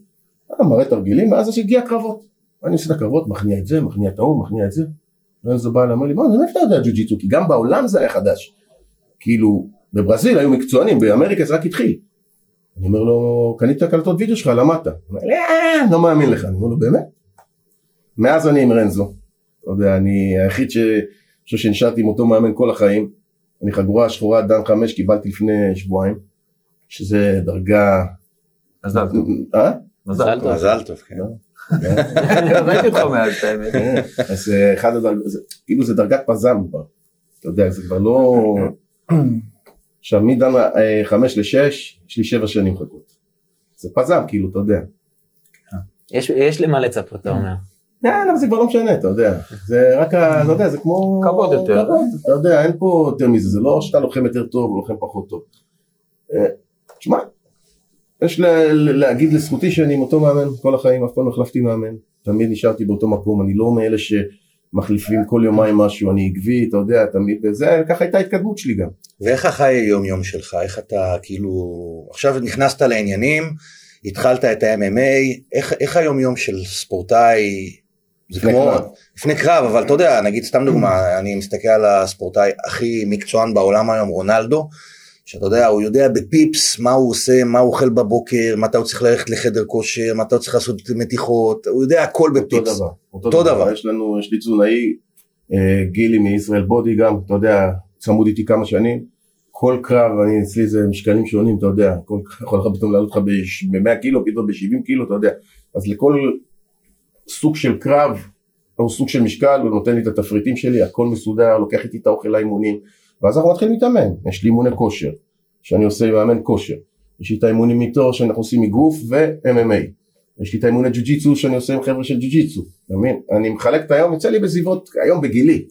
S3: היה מראה תרגילים, ואז הגיע קרבות. אני עושה את הקרבות, מכניע את זה, מכניע את ההוא, מכניע את זה. ואז בא אליי, אמר לי, מה, מאיפה אתה יודע ג'ו-ג'יצו? כי גם בעולם זה היה חדש. כאילו, בברזיל היו מקצוענים, באמריקה זה רק התחיל. אני אומר לו, קנית קלטות וידאו שלך, למדת. הוא אומר "אה, לא מאמין לך. אני אומר לו, באמת? מאז אני עם רנזו. אתה יודע, אני היחיד ש... חושב שנשארתי עם אותו מאמן כל החיים. אני חגורה שחורה דן חמש, קיבלתי לפני שבועיים, שזה דרגה...
S4: מזל טוב.
S3: אה?
S1: מזל טוב.
S2: מזל טוב, כן.
S4: ראיתי אותך מאז, האמת.
S3: כן, אז אה, אחד הדרגות, כאילו זה דרגת פזם כבר, אתה יודע, זה כבר לא... עכשיו מדן אה, חמש לשש, יש לי שבע שנים חכות. זה פזם, כאילו, אתה יודע.
S1: יש- יש למה לצפות, אתה אומר.
S3: כן, אבל זה כבר לא משנה, אתה יודע. זה רק, אתה יודע, זה כמו...
S4: כבוד יותר.
S3: כבוד, אתה יודע, אין פה יותר מזה, זה לא שאתה לוחם יותר טוב או לוחם פחות טוב. אה, תשמע, יש ל- ל- להגיד לזכותי שאני עם אותו מאמן כל החיים, אף פעם לא החלפתי מאמן. תמיד נשארתי באותו מקום, אני לא מאלה שמחליפים כל יומיים משהו, אני עקבי, אתה יודע, תמיד, וזה, ככה הייתה ההתקדמות שלי גם.
S2: ואיך החי היום יום שלך? איך אתה כאילו... עכשיו נכנסת לעניינים, התחלת את ה-MMA, איך, איך היום יום של ספורטאי? זה
S3: לפני
S2: כמו...
S3: קרב.
S2: לפני קרב, אבל אתה יודע, נגיד סתם דוגמה, אני מסתכל על הספורטאי הכי מקצוען בעולם היום, רונלדו, שאתה יודע, הוא יודע בפיפס מה הוא עושה, מה הוא אוכל בבוקר, מתי הוא צריך ללכת לחדר כושר, מתי הוא צריך לעשות מתיחות, הוא יודע הכל
S3: אותו
S2: בפיפס.
S3: דבר.
S2: אותו דבר.
S3: יש לנו, יש לי תזונאי, אה, גילי מישראל בודי גם, אתה יודע, צמוד איתי כמה שנים. כל קרב, אני, אצלי זה משקלים שונים, אתה יודע, כל קרב יכול לך פתאום לעלות לך ב-100 קילו, פתאום ב-70 קילו, אתה יודע. אז לכל סוג של קרב, או סוג של משקל, הוא נותן לי את התפריטים שלי, הכל מסודר, לוקח איתי את האוכל לאימונים, ואז אנחנו מתחילים להתאמן. יש לי אימוני כושר, שאני עושה עם מאמן כושר. יש לי את האימונים איתו שאנחנו עושים מגוף ו-MMA. יש לי את האימוני ג'ו-ג'יצו שאני עושה עם חבר'ה של ג'ו-ג'יצו, אתה מבין? אני מחלק את היום, יוצא לי בסביבות, היום בגילי,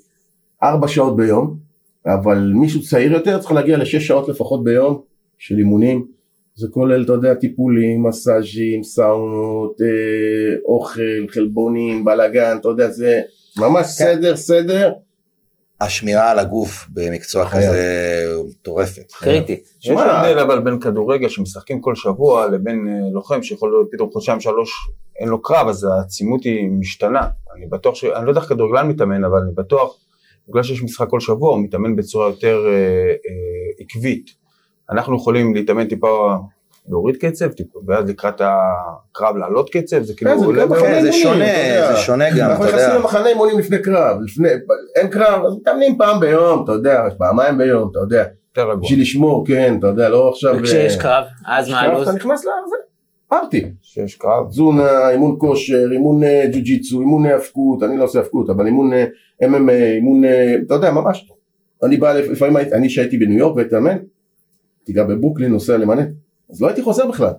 S3: ארבע שעות ביום, אבל מישהו צעיר יותר צריך להגיע לשש שעות לפחות ביום של אימונים, זה כולל, אתה יודע, טיפולים, מסאז'ים, סאונות, אה, אוכל, חלבונים, בלאגן, אתה יודע, זה ממש סדר, סדר.
S2: השמירה על הגוף במקצוע. כזה מטורפת.
S1: קריטי.
S4: יש הבדל אבל בין כדורגל שמשחקים כל שבוע לבין אה, לוחם שיכול להיות פתאום חודשיים שלוש אין לו קרב אז העצימות היא משתנה. אני בטוח ש... אני לא יודע איך כדורגלן מתאמן אבל אני בטוח בגלל שיש משחק כל שבוע הוא מתאמן בצורה יותר אה, אה, עקבית. אנחנו יכולים להתאמן טיפה להוריד קצב ואז לקראת הקרב לעלות קצב זה כאילו
S3: כן, זה.
S2: כן, שונה,
S3: אתה יודע.
S2: זה שונה גם,
S3: אנחנו
S2: אתה
S3: נכנסים
S2: יודע.
S3: למחנה אימונים לפני קרב, אין קרב, אז מתאמנים פעם ביום, אתה יודע, פעמיים ביום, אתה יודע,
S4: יותר רגוע.
S3: בשביל לשמור, כן, אתה יודע, לא עכשיו...
S1: וכשיש
S3: אה,
S1: קרב, אז מה הלו"ז?
S3: אתה נכנס לזה, פארטי,
S4: שיש קרב.
S3: תזונה, אימון כושר, אימון אה, ג'ו-ג'יצו, אימון האבקות, אני לא עושה האבקות, אבל אימון אה, MMA, אימון, אה, אתה יודע, ממש, אני בא, לפ- לפעמים, אני שהייתי בניו יורק והייתי מאמן, הייתי גם בברוקלין נוסע למנה, אז לא הייתי חוזר בכלל,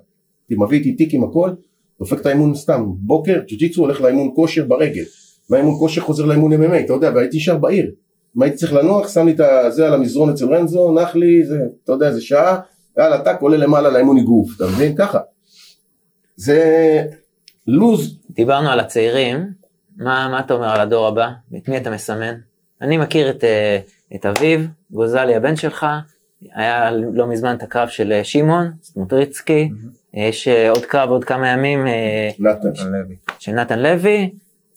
S3: הייתי מביא איתי תיק עם הכל, דופק את האימון סתם, בוקר, ג'ו-ג'יצו הולך לאימון כושר ברגל, מהאימון כושר חוזר לאימון MMA, אתה יודע, והייתי נשאר בעיר, אם הייתי צריך לנוח, שם לי את זה על המזרון אצל רנזו, נח לי, זה, אתה יודע, זה שעה, יאללה, טאק, עולה למעלה לאימון אגרוף, אתה מבין? ככה. זה לוז,
S1: דיברנו על הצעירים, מה, מה אתה אומר על הדור הבא? את מי אתה מסמן? אני מכיר את, אה, את אביב, גוזלי הבן שלך, היה לא מזמן את הקרב של אה, שמעון, סמוטריצקי, יש אה, עוד קרב עוד כמה ימים
S3: נתן.
S4: לוי.
S1: של נתן לוי,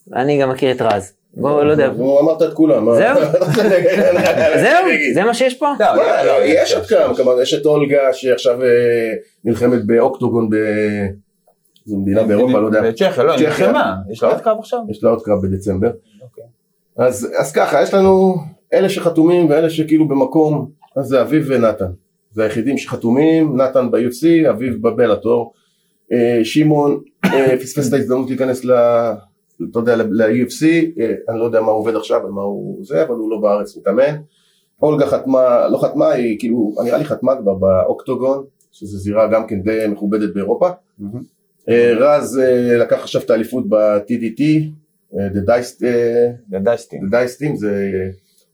S1: ואני גם מכיר את רז. בואו, לא יודע,
S3: הוא אמרת את כולם.
S1: זהו? זהו? זה מה שיש פה?
S4: לא,
S3: מה,
S4: לא,
S3: יש עוד כמה, כלומר יש את אולגה שעכשיו נלחמת באוקטוגון זו מדינה באירופה, לא יודע,
S4: בצ'כיה, לא. נלחמה. יש לה עוד קרב עכשיו?
S3: יש לה עוד קרב בדצמבר.
S4: אוקיי.
S3: אז אז ככה, יש לנו אלה שחתומים ואלה שכאילו במקום, אז זה אביב ונתן. זה היחידים שחתומים, נתן ב-UFC, אביב בבלאטור. אה, שמעון אה, פספס את ההזדמנות להיכנס ל... אתה יודע, ל-UFC, אה, אני לא יודע מה הוא עובד עכשיו ומה הוא זה, אבל הוא לא בארץ מתאמן. אולגה חתמה, לא חתמה, היא כאילו, נראה לי חתמה כבר באוקטוגון, שזו זירה גם כן די מכובדת באירופה. רז לקח עכשיו את האליפות ב-TDT, The Dice Team זה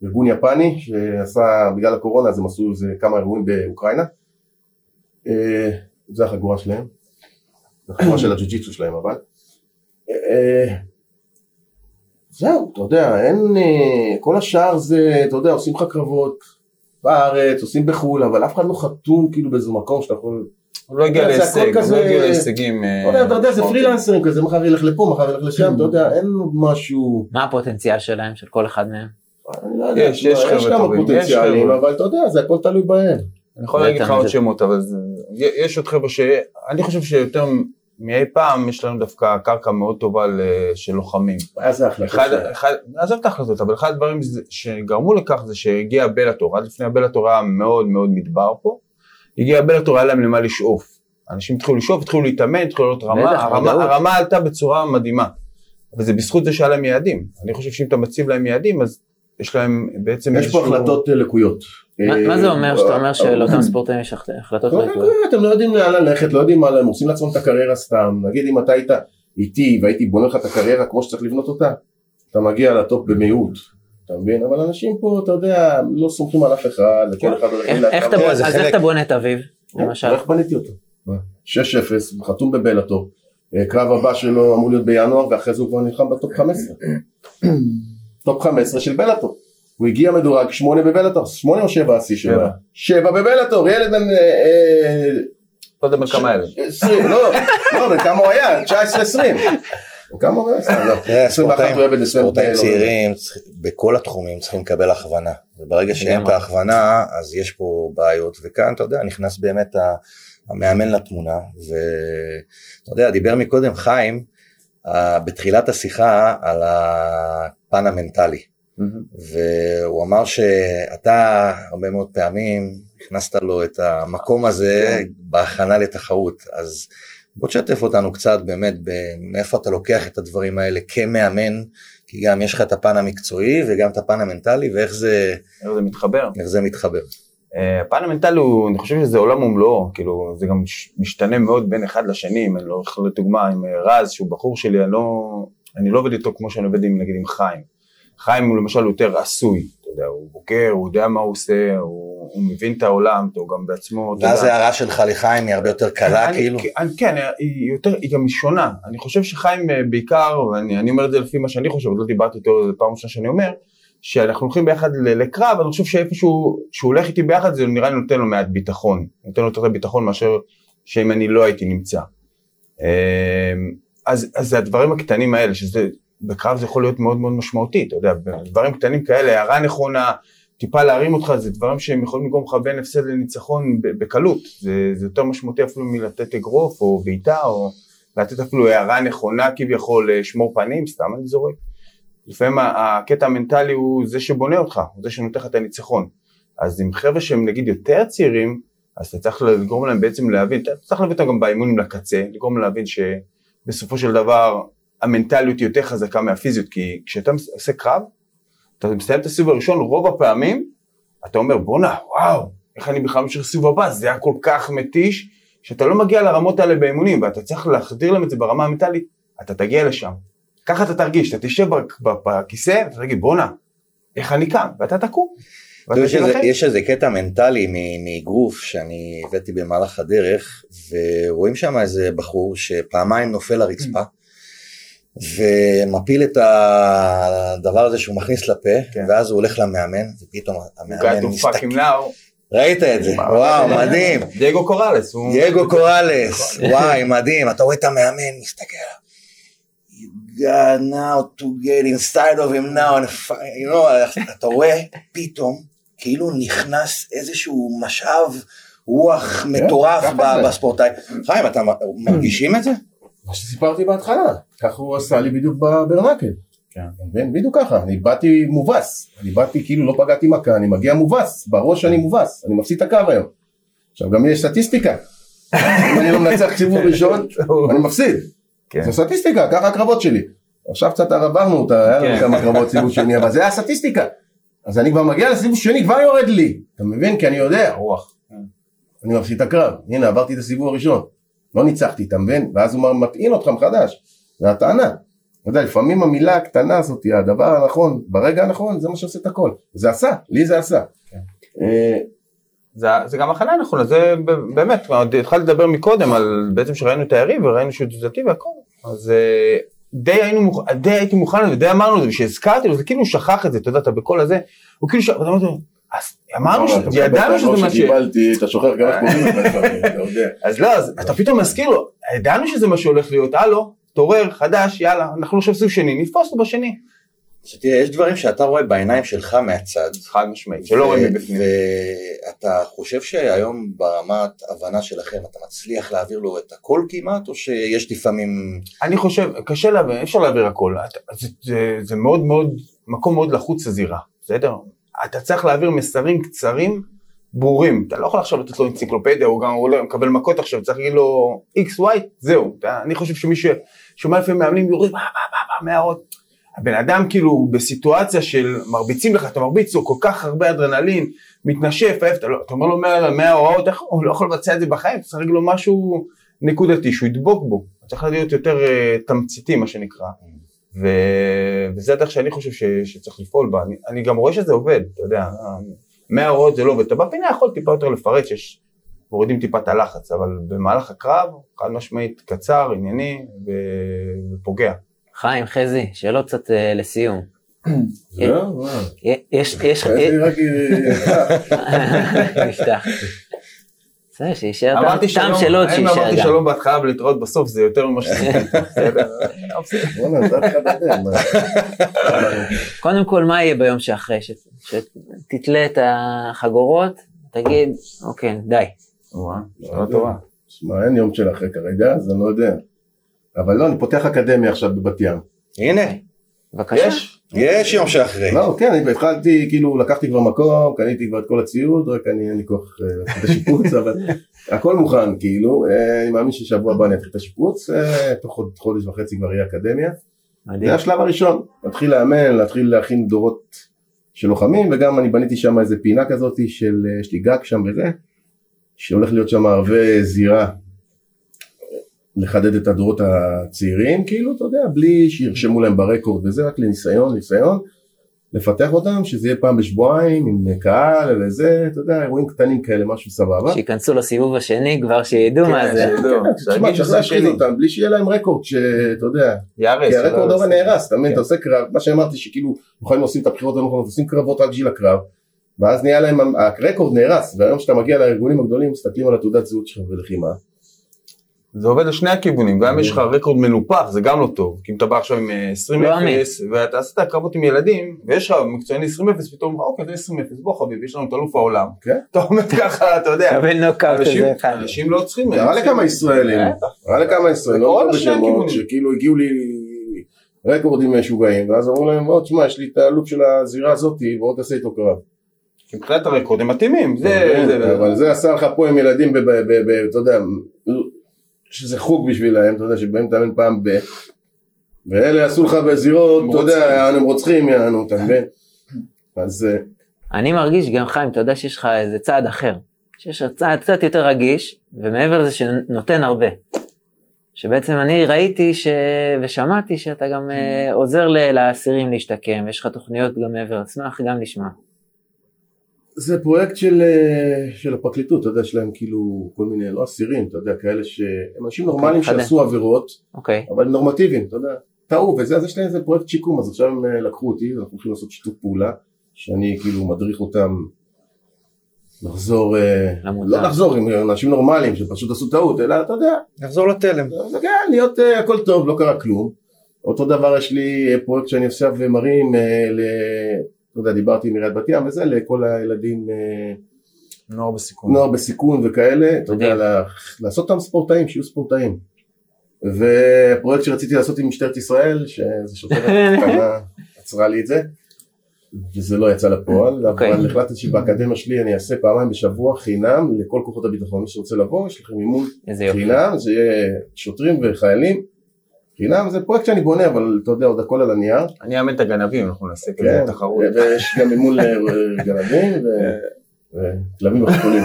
S3: ארגון יפני שעשה, בגלל הקורונה אז הם עשו איזה כמה אירועים באוקראינה. אה, זה החגורה שלהם, זה החגורה של הג'ו-ג'יצו שלהם אבל. אה, זהו, אתה יודע, אין, אה, כל השאר זה, אתה יודע, עושים לך קרבות בארץ, עושים בחו"ל, אבל אף אחד לא חתום כאילו באיזה מקום שאתה יכול...
S4: הוא לא הגיע להישג, הוא לא הגיע להישגים.
S3: אתה יודע, זה. פרילנסרים כזה, מחר ילך לפה, מחר ילך לשם, אתה יודע, אין משהו...
S1: מה הפוטנציאל שלהם, של כל אחד מהם?
S3: לא
S4: יש, יש חבר'ה
S3: כמה
S4: טובים, יש
S3: פוטנציאלים,
S4: חבר'ה.
S3: אבל אתה יודע, זה הכל תלוי בהם.
S4: אני יכול להגיד לך עוד. שמות, אבל זה- יש עוד חבר'ה ש... אני חושב שיותר מאי פעם יש לנו דווקא קרקע מאוד טובה של לוחמים.
S3: היה זה
S4: אחד, עזוב את ההחלטות, אבל אחד הדברים שגרמו לכך זה שהגיע בלאטור, עד לפני הבלאטור היה מאוד מאוד מדבר פה, הגיע בלאטור, היה להם למה לשאוף. אנשים התחילו לשאוף, התחילו להתאמן, התחילו לעלות רמה. הרמה עלתה בצורה מדהימה. וזה בזכות זה שהיה להם יעדים. אני חושב שאם אתה מציב להם יעדים, אז יש להם בעצם
S3: יש פה החלטות אה, לקויות.
S1: מה
S3: אה,
S1: מה זה אומר שאתה אומר
S3: אה,
S1: שלאותם ספורטאים יש החלטות לקויות?
S3: הם לא יודעים לאן ללכת, לא יודעים מה להם, עושים לעצמם את הקריירה סתם. נגיד אם אתה היית איתי והייתי בונה לך את הקריירה כמו שצריך לבנות אותה, אתה מגיע לטופ במהירות. אתה מבין? אבל אנשים פה, אתה יודע, לא סומכים על אף אחד, אחד
S1: אתה
S2: תראה,
S1: בונה-
S2: זה
S1: אז איך אתה בונה את אביב, למשל?
S3: איך בניתי אותו? 6-0, חתום בבלאטור. קרב הבא שלו אמור להיות בינואר, ואחרי זה הוא כבר נלחם בטופ 15. טופ 15 של בלאטור. הוא הגיע מדורג 8 בבלאטור, 8 או 7 השיא שלו?
S4: שבע.
S3: 7 בבלאטור, ילד בן... אה, אה,
S4: לא יודע בן כמה אלה.
S3: 20, לא, לא, בן כמה הוא היה? 19-20. בן כמה הוא היה? סתם, לא.
S2: תראה,
S3: 21
S2: ספורטאים-
S3: הוא היה בן 20.
S2: ספורטאים
S3: לא,
S2: צעירים בכל התחומים צריכים לקבל הכוונה וברגע שאין את. ההכוונה אז יש פה בעיות וכאן אתה יודע נכנס באמת המאמן לתמונה ואתה יודע דיבר מקודם חיים אה, בתחילת השיחה על הפן המנטלי והוא אמר שאתה הרבה מאוד פעמים הכנסת לו את המקום הזה בהכנה לתחרות. אז בוא תשתף אותנו קצת באמת מאיפה אתה לוקח את הדברים האלה כמאמן כי גם יש לך את הפן המקצועי וגם את הפן המנטלי ואיך זה,
S4: איך זה מתחבר.
S2: איך זה מתחבר.
S4: אה, הפן המנטלי הוא, אני חושב שזה עולם ומלואו, כאילו זה גם משתנה מאוד בין אחד לשני, אם אני לא יכול לדוגמה עם אה, רז שהוא בחור שלי, אני לא, אני לא עובד איתו כמו שאני עובד עם נגיד עם חיים. חיים הוא למשל יותר עשוי, אתה יודע, הוא בוגר, הוא יודע מה הוא עושה, הוא, הוא מבין את העולם, הוא גם בעצמו, אתה
S2: ואז. ההערה שלך לחיים היא הרבה יותר קלה
S4: אני-
S2: כאילו.
S4: אני, כן, היא יותר, היא גם שונה. אני חושב שחיים אה, בעיקר, ואני אני אומר את זה לפי מה שאני חושב, עוד לא דיברתי איתו, זו פעם ראשונה שאני אומר, שאנחנו הולכים ביחד לקרב, אני חושב שאיפשהו, שהוא הולך איתי ביחד, זה נראה לי נותן לו מעט ביטחון. נותן לו יותר ביטחון מאשר שאם אני לא הייתי נמצא. אה, אז, אז זה הדברים הקטנים האלה, שזה, בקרב זה יכול להיות מאוד מאוד משמעותי, אתה יודע, דברים קטנים כאלה, הערה נכונה, טיפה להרים אותך, זה דברים שהם יכולים לגרום לך בין הפסד לניצחון בקלות, זה, זה יותר משמעותי אפילו מלתת אגרוף או בעיטה, או לתת אפילו הערה נכונה כביכול, לשמור פנים, סתם אני זורק. לפעמים הקטע המנטלי הוא זה שבונה אותך, הוא זה שנותן לך את הניצחון. אז עם חבר'ה שהם נגיד יותר צעירים, אז אתה צריך לגרום להם בעצם להבין, אתה צריך להביא אותם גם באימונים לקצה, לגרום להבין שבסופו של דבר המנטליות היא יותר חזקה מהפיזיות, כי כשאתה עושה קרב, אתה מסיים את הסיבוב הראשון, רוב הפעמים אתה אומר בואנה, וואו, איך אני בכלל ממשיך לסיבוב הבא, זה היה כל כך מתיש, שאתה לא מגיע לרמות האלה באימונים, ואתה צריך להחדיר להם את זה ברמה המנטלית, אתה תגיע לשם. ככה אתה תרגיש, אתה תשב בכ- בכ- בכיסא, ואתה תגיד בואנה, איך אני קם, ואתה תקום.
S2: יש איזה- קטע מנטלי מ- מאגרוף שאני הבאתי במהלך הדרך ורואים שם איזה בחור שפעמיים נופל לרצפה ומפיל את הדבר הזה שהוא מכניס לפה
S4: כן.
S2: ואז הוא הולך למאמן ופתאום המאמן מסתכל. ראית את זה, וואו מדהים,
S4: דייגו קוראלס.
S2: דייגו קוראלס, וואי מדהים, אתה רואה את המאמן מסתכל, you got now to get inside of him now, and you know, אתה רואה פתאום כאילו נכנס איזשהו משאב רוח מטורף ב-
S3: זה.
S2: בספורטאי. חיים, אתה מרגישים את זה?
S3: מה שסיפרתי בהתחלה, ככה הוא עשה לי בדיוק בברנקל.
S4: כן.
S3: בדיוק ככה, אני באתי מובס, אני באתי כאילו לא פגעתי מכה, אני מגיע מובס, בראש אני מובס, אני מפסיד את הקו היום. עכשיו גם יש סטטיסטיקה, אם אני לא מנצח סיבוב ראשון, אני מפסיד.
S4: כן.
S3: זה סטטיסטיקה, ככה הקרבות שלי. עכשיו קצת עברנו אותה, היה לנו
S4: כן.
S3: כמה קרבות סיבוב שני, אבל זה הסטטיסטיקה. אז אני כבר מגיע לסיבוב שני, כבר יורד לי, אתה מבין? כי אני יודע,
S4: רוח.
S3: אני מפסיד את הקרב, הנה עברתי את הסיבוב הראשון. לא ניצחתי, אתה מבין? ואז הוא מטעין אותך מחדש, זה הטענה. אתה יודע, לפעמים המילה הקטנה הזאת, הדבר הנכון, ברגע הנכון, זה מה שעושה את הכל. זה עשה, לי זה עשה. אה,
S4: זה, זה גם הכנה נכונה, זה באמת, התחלתי לדבר מקודם על בעצם שראינו את היריב וראינו שהוא תזונתי והכל, אז אה, די, היינו, די הייתי מוכן לזה, די אמרנו את זה, וכשהזכרתי לו, זה כאילו שכח את זה, אתה יודע, אתה בקול הזה, הוא כאילו, ש... ואתה אומר, אז אמרנו,
S3: מקבל
S4: ידענו שזה מה ש...
S3: שקיבלתי, אתה שוכח גם איך קוראים לפעמים, אתה יודע.
S4: אז לא, אז אתה פתאום מזכיר לו, ידענו שזה מה שהולך להיות, הלו, תעורר, חדש, יאללה, אנחנו עכשיו סיבוב שני, נתפוס אותו בשני.
S2: שתראה, יש דברים שאתה רואה בעיניים שלך מהצד.
S4: חד משמעית, שלא רואים מבפנים.
S2: ואתה חושב שהיום ברמת הבנה שלכם אתה מצליח להעביר לו את הכל כמעט, או שיש לפעמים...
S4: אני חושב, קשה להעביר, אי אפשר להעביר הכל, זה, זה, זה מאוד מאוד, מקום מאוד לחוץ לזירה, בסדר? אתה צריך להעביר מסרים קצרים, ברורים, אתה לא יכול עכשיו לתת לו אנציקלופדיה, הוא גם הוא עולה- מקבל מכות עכשיו, צריך להגיד לו XY, זהו, אתה, אני חושב שמי ששומע לפעמים מאמנים יורד, מה, מה, מה, מה, מהערות, הבן אדם כאילו בסיטואציה של מרביצים לך, אתה מרביץ לו כל כך הרבה אדרנלין, מתנשף, אתה, לא, אתה אומר לו 100 100 הוראות, הוא לא יכול לבצע את זה בחיים, צריך לו משהו נקודתי, שהוא ידבוק בו, צריך להיות יותר uh, תמציתי מה שנקרא, ו... וזה הדרך שאני חושב ש... שצריך לפעול בה, אני, אני גם רואה שזה עובד, אתה יודע, 100 הוראות זה לא עובד, אתה בפינה יכול טיפה יותר לפרט, שיש, מורידים טיפה את הלחץ, אבל במהלך הקרב, חד משמעית קצר, ענייני ו... ופוגע.
S1: חיים, חזי, שאלות קצת אה, לסיום.
S3: זהו, מה?
S1: יש, יש.
S3: אה,
S1: נפתח. בסדר, שיישאר טעם-
S4: אמרתי
S1: טעם
S4: שלום,
S1: שאלות
S4: האם
S1: שיישאר
S4: אמרתי
S1: גם.
S4: שלום בהתחלה ולהתראות בסוף זה יותר ממה
S3: זה?
S1: קודם כל, מה יהיה ביום שאחרי? שתתלה את החגורות, תגיד, אוקיי, די.
S4: וואה, שאלה טובה.
S3: שמע, אין יום של אחרי כרגע, אז אני לא יודע. אבל לא, אני פותח אקדמיה עכשיו בבת ים.
S2: הנה,
S1: בבקשה.
S4: יש?
S2: יש יום שאחרי.
S3: לא, כן, אני התחלתי, כאילו, לקחתי כבר מקום, קניתי כבר את כל הציוד, רק אני אין לי כוח אה, להתחיל את השיפוץ, אבל הכל מוכן, כאילו, אה, אני מאמין ששבוע הבא אני אתחיל את השיפוץ, אה, תוך חוד- חודש וחצי כבר יהיה אקדמיה. זה השלב הראשון, להתחיל לאמן, להתחיל להכין דורות של לוחמים, וגם אני בניתי שם איזה פינה כזאת של, יש לי גג שם וזה, שהולך להיות שם הרבה זירה לחדד את הדורות הצעירים, כאילו, אתה יודע, בלי שירשמו להם ברקורד וזה, רק לניסיון, ניסיון, לפתח אותם, שזה יהיה פעם בשבועיים עם קהל וזה, אתה יודע, אירועים קטנים כאלה, משהו סבבה.
S1: שייכנסו לסיבוב השני כבר שידעו
S4: כן,
S1: מה זה.
S4: שידעו,
S3: תשמע,
S4: שירגיש
S3: צריך
S4: שזה
S3: להשחיז
S4: שלי.
S3: אותם, בלי שיהיה להם רקורד, שאתה יודע,
S4: יארס.
S3: כי הרקורד הרי נהרס, אתה מבין,
S4: כן.
S3: אתה עושה קרב, מה שאמרתי שכאילו, יכולים עושים את הבחירות הנכונות, עושים קרבות רק בשביל הקרב, ואז נהיה להם, הרקורד נהרס, והיום כשאתה מגיע לארגונים הגדולים, מסתכלים על התעודת זהות שלך ולחימה,
S4: זה עובד לשני הכיוונים, גם אם יש לך רקורד מנופח זה גם לא טוב, כי אם אתה בא עכשיו עם אה, 20-0
S1: לא אמת.
S4: ואתה עשית קרבות עם ילדים ויש לך מקצועני 20-0 פתאום אוקיי זה 20-0 בוא חביבי יש לנו את אלוף העולם,
S3: כן.
S4: אתה אומר ככה אתה יודע,
S1: קבל נוקאוט
S4: אנשים-
S1: כזה אחד.
S4: אנשים לא צריכים,
S3: קרה לכמה ישראלים. קרה לכמה ישראלים, לא. שכאילו הגיעו לי רקורדים משוגעים, ואז אמרו להם, בוא תשמע, יש לי את האלוף של הזירה הזאתי, בוא תעשה איתו קרב.
S4: מבחינת הרקורד הם מתאימים, זה,
S3: כן,
S4: זה,
S3: אבל זה עשה לך פה עם ילדים, ב- ב- ב- ב- אתה יודע, שזה חוג בשבילהם, אתה יודע, שבאים להתאמן פעם ב... ואלה עשו לך בזירות, אתה יודע, הם רוצחים, יענו, אתה מבין? אז אה,
S1: אני מרגיש גם חיים, אתה יודע שיש לך איזה צעד אחר. שיש לך צעד קצת יותר רגיש, ומעבר לזה שנותן הרבה. שבעצם אני ראיתי ש... ושמעתי שאתה גם אה, עוזר לאסירים להשתקם, ויש לך תוכניות גם מעבר, אשמח גם לשמוע.
S3: זה פרויקט של, אה, של הפרקליטות, אתה יודע, יש להם כאילו כל מיני, לא אסירים, אתה יודע, כאלה שהם אנשים נורמליים
S1: חדה.
S3: שעשו עבירות,
S1: אוקיי,
S3: אבל הם נורמטיביים, אתה יודע, טעו וזה, אז יש להם איזה פרויקט שיקום, אז עכשיו הם אה, לקחו אותי, אנחנו הולכים לעשות שיתוף פעולה, שאני כאילו מדריך אותם לחזור, אה. לא לחזור עם אנשים נורמליים שפשוט עשו טעות, אלא אתה יודע,
S2: נחזור לתלם.
S3: זה כן, להיות הכל טוב, לא קרה כלום. אותו דבר יש לי פרויקט שאני עכשיו מרים, אה, ל... לא יודע, דיברתי עם עיריית בת ים וזה, לכל הילדים, אה,
S4: נוער בסיכון.
S3: נוער בסיכון וכאלה, אתה יודע. לה- לעשות אותם ספורטאים, שיהיו ספורטאים. ופרויקט שרציתי לעשות עם משטרת ישראל, שזה שוטרת קטנה עצרה לי את זה, וזה לא יצא לפועל,
S1: אוקיי.
S3: אבל החלטתי שבאקדמיה שלי אני אעשה פעמיים בשבוע חינם לכל כוחות הביטחון, מי שרוצה לבוא, יש לכם מימון. חינם, זה יהיה שוטרים וחיילים, חינם, זה פרויקט שאני בונה, אבל אתה יודע, עוד הכל על הנייר,
S4: אני אאמן את הגנבים, אנחנו נעשה כזה
S3: כן,
S4: תחרות.
S3: ויש גם מימון לגנבים וכלבים וחתולים.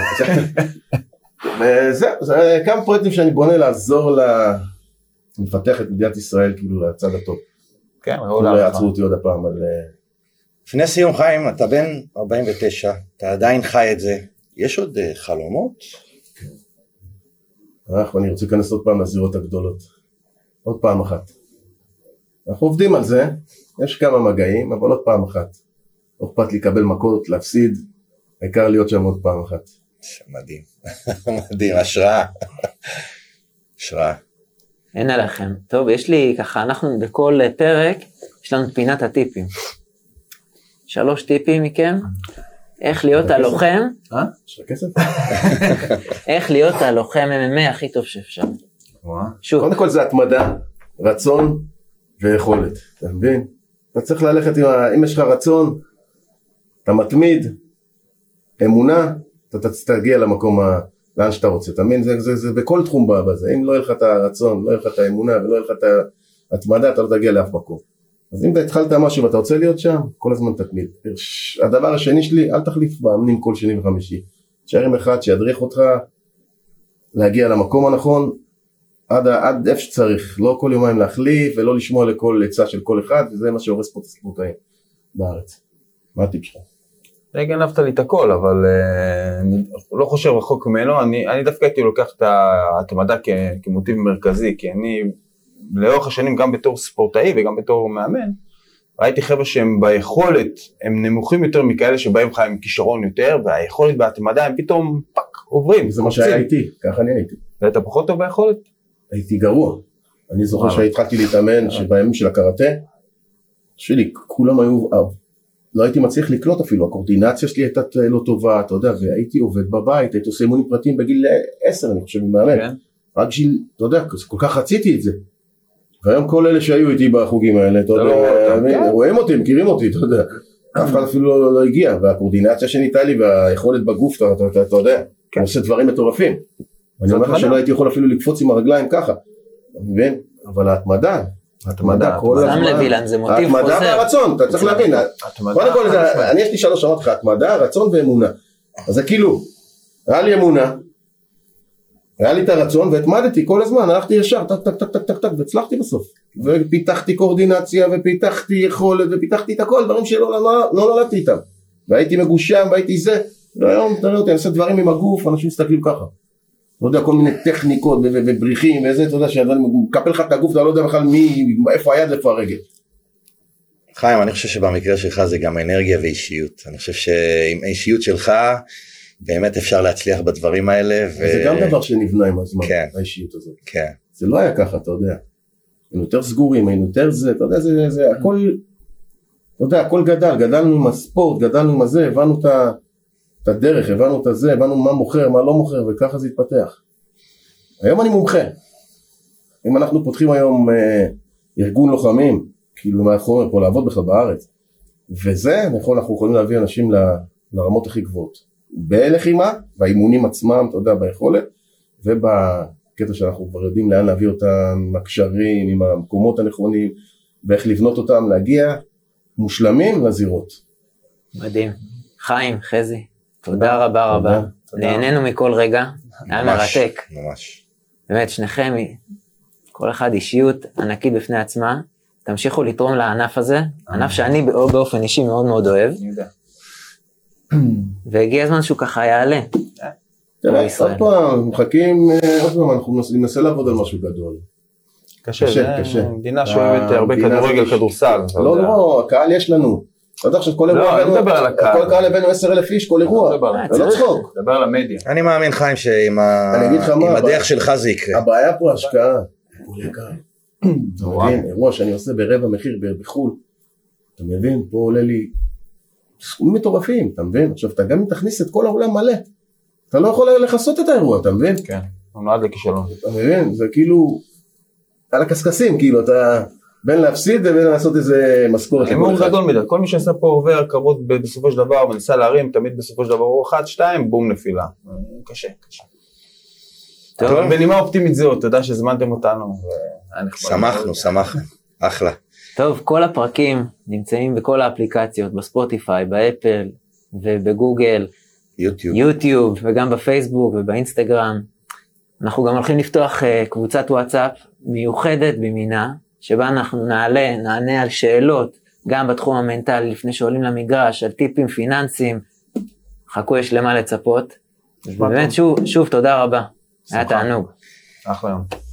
S3: וזהו, זה כמה פרויקטים שאני בונה לעזור. לפתח את מדינת ישראל כאילו לצד הטוב.
S4: כן, ראו
S3: לא
S4: להערכה.
S3: יעצרו אותי עוד הפעם על... אה,
S2: לפני סיום חיים, אתה בן 49, אתה עדיין חי את זה. יש עוד אה, חלומות?
S3: אנחנו, אני רוצה להיכנס עוד פעם לזירות הגדולות. עוד פעם אחת. אנחנו עובדים על זה, יש כמה מגעים, אבל עוד פעם אחת. לא אכפת לי לקבל מכות, להפסיד, העיקר להיות שם עוד פעם אחת.
S2: מדהים, מדהים, השראה. השראה.
S1: אין עליכם. טוב, יש לי ככה, אנחנו בכל פרק, יש לנו פינת הטיפים. שלוש טיפים מכם, איך להיות הלוחם,
S4: אה?
S3: יש לך כסף?
S1: איך להיות הלוחם MMA הכי טוב שאפשר. שוב,
S3: קודם כל זה התמדה, רצון ויכולת, אתה מבין? אתה צריך ללכת עם ה... אם יש לך רצון, אתה מתמיד, אמונה, אתה תגיע למקום ה... לאן שאתה רוצה, אתה מבין? זה, זה, זה בכל תחום בזה, אם לא יהיה לך את הרצון, לא יהיה לך את האמונה ולא יהיה לך את ההתמדה, אתה לא תגיע לאף מקום. אז אם אתה התחלת משהו ואתה רוצה להיות שם, כל הזמן תתמיד. הדבר השני שלי, אל תחליף מאמנים כל שני וחמישי. תשאר עם אחד שידריך אותך להגיע למקום הנכון, עד, עד איפה שצריך, לא כל יומיים להחליף ולא לשמוע לכל עצה של כל אחד, וזה מה שהורס פה את הספורטאים בארץ. מה הטיפ שלך?
S4: די גנבת לי את הכל, אבל אה, אני לא חושב רחוק ממנו, אני, אני דווקא הייתי לוקח את ההתמדה כ- כמוטיב מרכזי, כי אני לאורך השנים גם בתור ספורטאי וגם בתור מאמן, ראיתי חבר'ה שהם ביכולת, הם נמוכים יותר מכאלה שבאים לך עם כישרון יותר, והיכולת בהתמדה הם פתאום פאק, עוברים,
S3: זה מה. שהיה איתי, ככה אני הייתי.
S4: ואתה פחות טוב ביכולת?
S3: הייתי גרוע. אני זוכר. שהתחלתי להתאמן, שבימים של הקראטה, שלי, כולם היו, אה, לא הייתי מצליח לקלוט אפילו, הקורדינציה שלי הייתה לא טובה, אתה יודע, והייתי עובד בבית, הייתי עושה אימונים פרטיים בגיל אה, 10, אני חושב, מאמן.
S4: כן.
S3: רק בשביל, אתה יודע, כל כך רציתי את זה. והיום כל אלה שהיו איתי בחוגים האלה, אתה יודע,
S4: כן.
S3: רואים אותי, מכירים אותי, אתה יודע. אף אחד אפילו לא- לא הגיע, והקורדינציה שניתה לי והיכולת בגוף, אתה יודע,
S4: כן.
S3: אני עושה דברים מטורפים. אני אומר לך
S4: התמדה.
S3: שלא הייתי יכול אפילו לקפוץ עם הרגליים ככה, מבין? אבל ההתמדה, ההתמדה כל
S4: התמדה.
S3: הזמן,
S1: שם לב אילן, זה מוטיב
S3: ההתמדה
S1: חוזר.
S3: והרצון, אתה צריך להבין,
S4: התמדה,
S3: קודם כל. אני יש לי שלוש אמרתי לך, התמדה, רצון ואמונה. אז זה כאילו, היה לי אמונה, היה לי את הרצון והתמדתי כל הזמן, הלכתי ישר, טק טק טק טק טק טק, והצלחתי בסוף. ופיתחתי קואורדינציה, ופיתחתי יכולת, ופיתחתי את הכל, דברים שלא לא, לא נולדתי איתם. והייתי מגושם, והייתי זה, והיום, אתה יודע, אני עושה דברים עם הגוף, אנשים מסתכלים ככה. לא יודע, כל מיני טכניקות ובריחים וזה, אתה יודע, שאתה מקפל לך את הגוף, אתה לא יודע בכלל מי, איפה היד ואיפה הרגל.
S2: חיים, אני חושב שבמקרה שלך זה גם אנרגיה ואישיות. אני חושב שעם האישיות שלך באמת אפשר להצליח בדברים האלה. ו...
S3: זה גם דבר שנבנה עם הזמן,
S2: כן.
S3: האישיות הזאת.
S2: כן.
S3: זה לא היה ככה, אתה יודע. היינו יותר סגורים, היינו יותר זה, אתה יודע, זה, זה הכל, אתה יודע, הכל גדל, גדלנו עם הספורט, גדלנו עם הזה, הבנו את, ה, את הדרך, הבנו את הזה, הבנו מה מוכר, מה לא מוכר, וככה זה התפתח. היום אני מומחה. אם אנחנו פותחים היום אה, ארגון לוחמים, כאילו מהחומר פה לעבוד בכלל בארץ, וזה, נכון, אנחנו יכולים להביא אנשים ל, לרמות הכי גבוהות. בלחימה, באימונים עצמם, אתה יודע, ביכולת, ובקטע שאנחנו כבר יודעים לאן להביא אותם, עם הקשרים, עם המקומות הנכונים, ואיך לבנות אותם, להגיע מושלמים לזירות.
S1: מדהים. חיים, חזי, תודה רבה רבה.
S3: תודה.
S1: נהנינו מכל רגע, היה מרתק.
S2: ממש.
S1: באמת, שניכם, כל אחד אישיות ענקית בפני עצמה. תמשיכו לתרום לענף הזה, ענף שאני בא- באופן אישי מאוד מאוד אוהב. והגיע הזמן שהוא ככה יעלה.
S3: תראה. עוד פעם, מחכים, אה, עוד פעם, אנחנו ננסה- לעבוד על משהו גדול.
S4: קשה,
S3: קשה.
S4: מדינה שאוהבת הרבה כדורגל, כדורסל.
S3: לא. לא, הקהל יש לנו. אתה עכשיו כל
S4: לא,
S3: אירוע,
S4: אני
S3: הבאנו-
S4: מדבר על הקהל.
S3: כל קהל הבאנו 10,000 איש, כל אירוע.
S4: לא
S3: זה לא
S1: צריך.
S3: צחוק.
S4: דבר על המדיה.
S2: אני מאמין חיים שעם.
S3: אני
S2: הדרך שלך זה יקרה.
S3: הבעיה פה השקעה. אתה. מבין? אירוע שאני עושה ברבע מחיר בחו"ל. אתה מבין? פה עולה לי סכומים מטורפים, אתה מבין? עכשיו אתה גם אם תכניס את כל העולם מלא. אתה לא יכול לכסות את האירוע, אתה מבין?
S4: כן, הוא נועד לכישלון.
S3: אתה מבין? זה כאילו על הקשקשים, כאילו אתה בין להפסיד ובין לעשות איזה משכורת.
S4: הימור. גדול מדי, כל מי שעשה פה עובר קרבות ב- בסופו של דבר וניסה להרים, תמיד בסופו של דבר הוא אחד, שתיים, בום נפילה. קשה, קשה. בנימה אופטימית זו, תודה שהזמנתם אותנו.
S2: שמחנו, שמחנו. אחלה.
S1: טוב, כל הפרקים נמצאים בכל האפליקציות, בספוטיפיי, באפל ובגוגל,
S2: יוטיוב.
S1: יוטיוב וגם בפייסבוק ובאינסטגרם. אנחנו גם הולכים לפתוח uh, קבוצת וואטסאפ מיוחדת במינה, שבה אנחנו נעלה, נענה על שאלות, גם בתחום המנטלי, לפני שעולים למגרש, על טיפים פיננסיים. חכו, יש למה לצפות. באמת. שוב, שוב, תודה רבה. היה
S4: שמחה.
S1: תענוג.
S4: אחלה יום.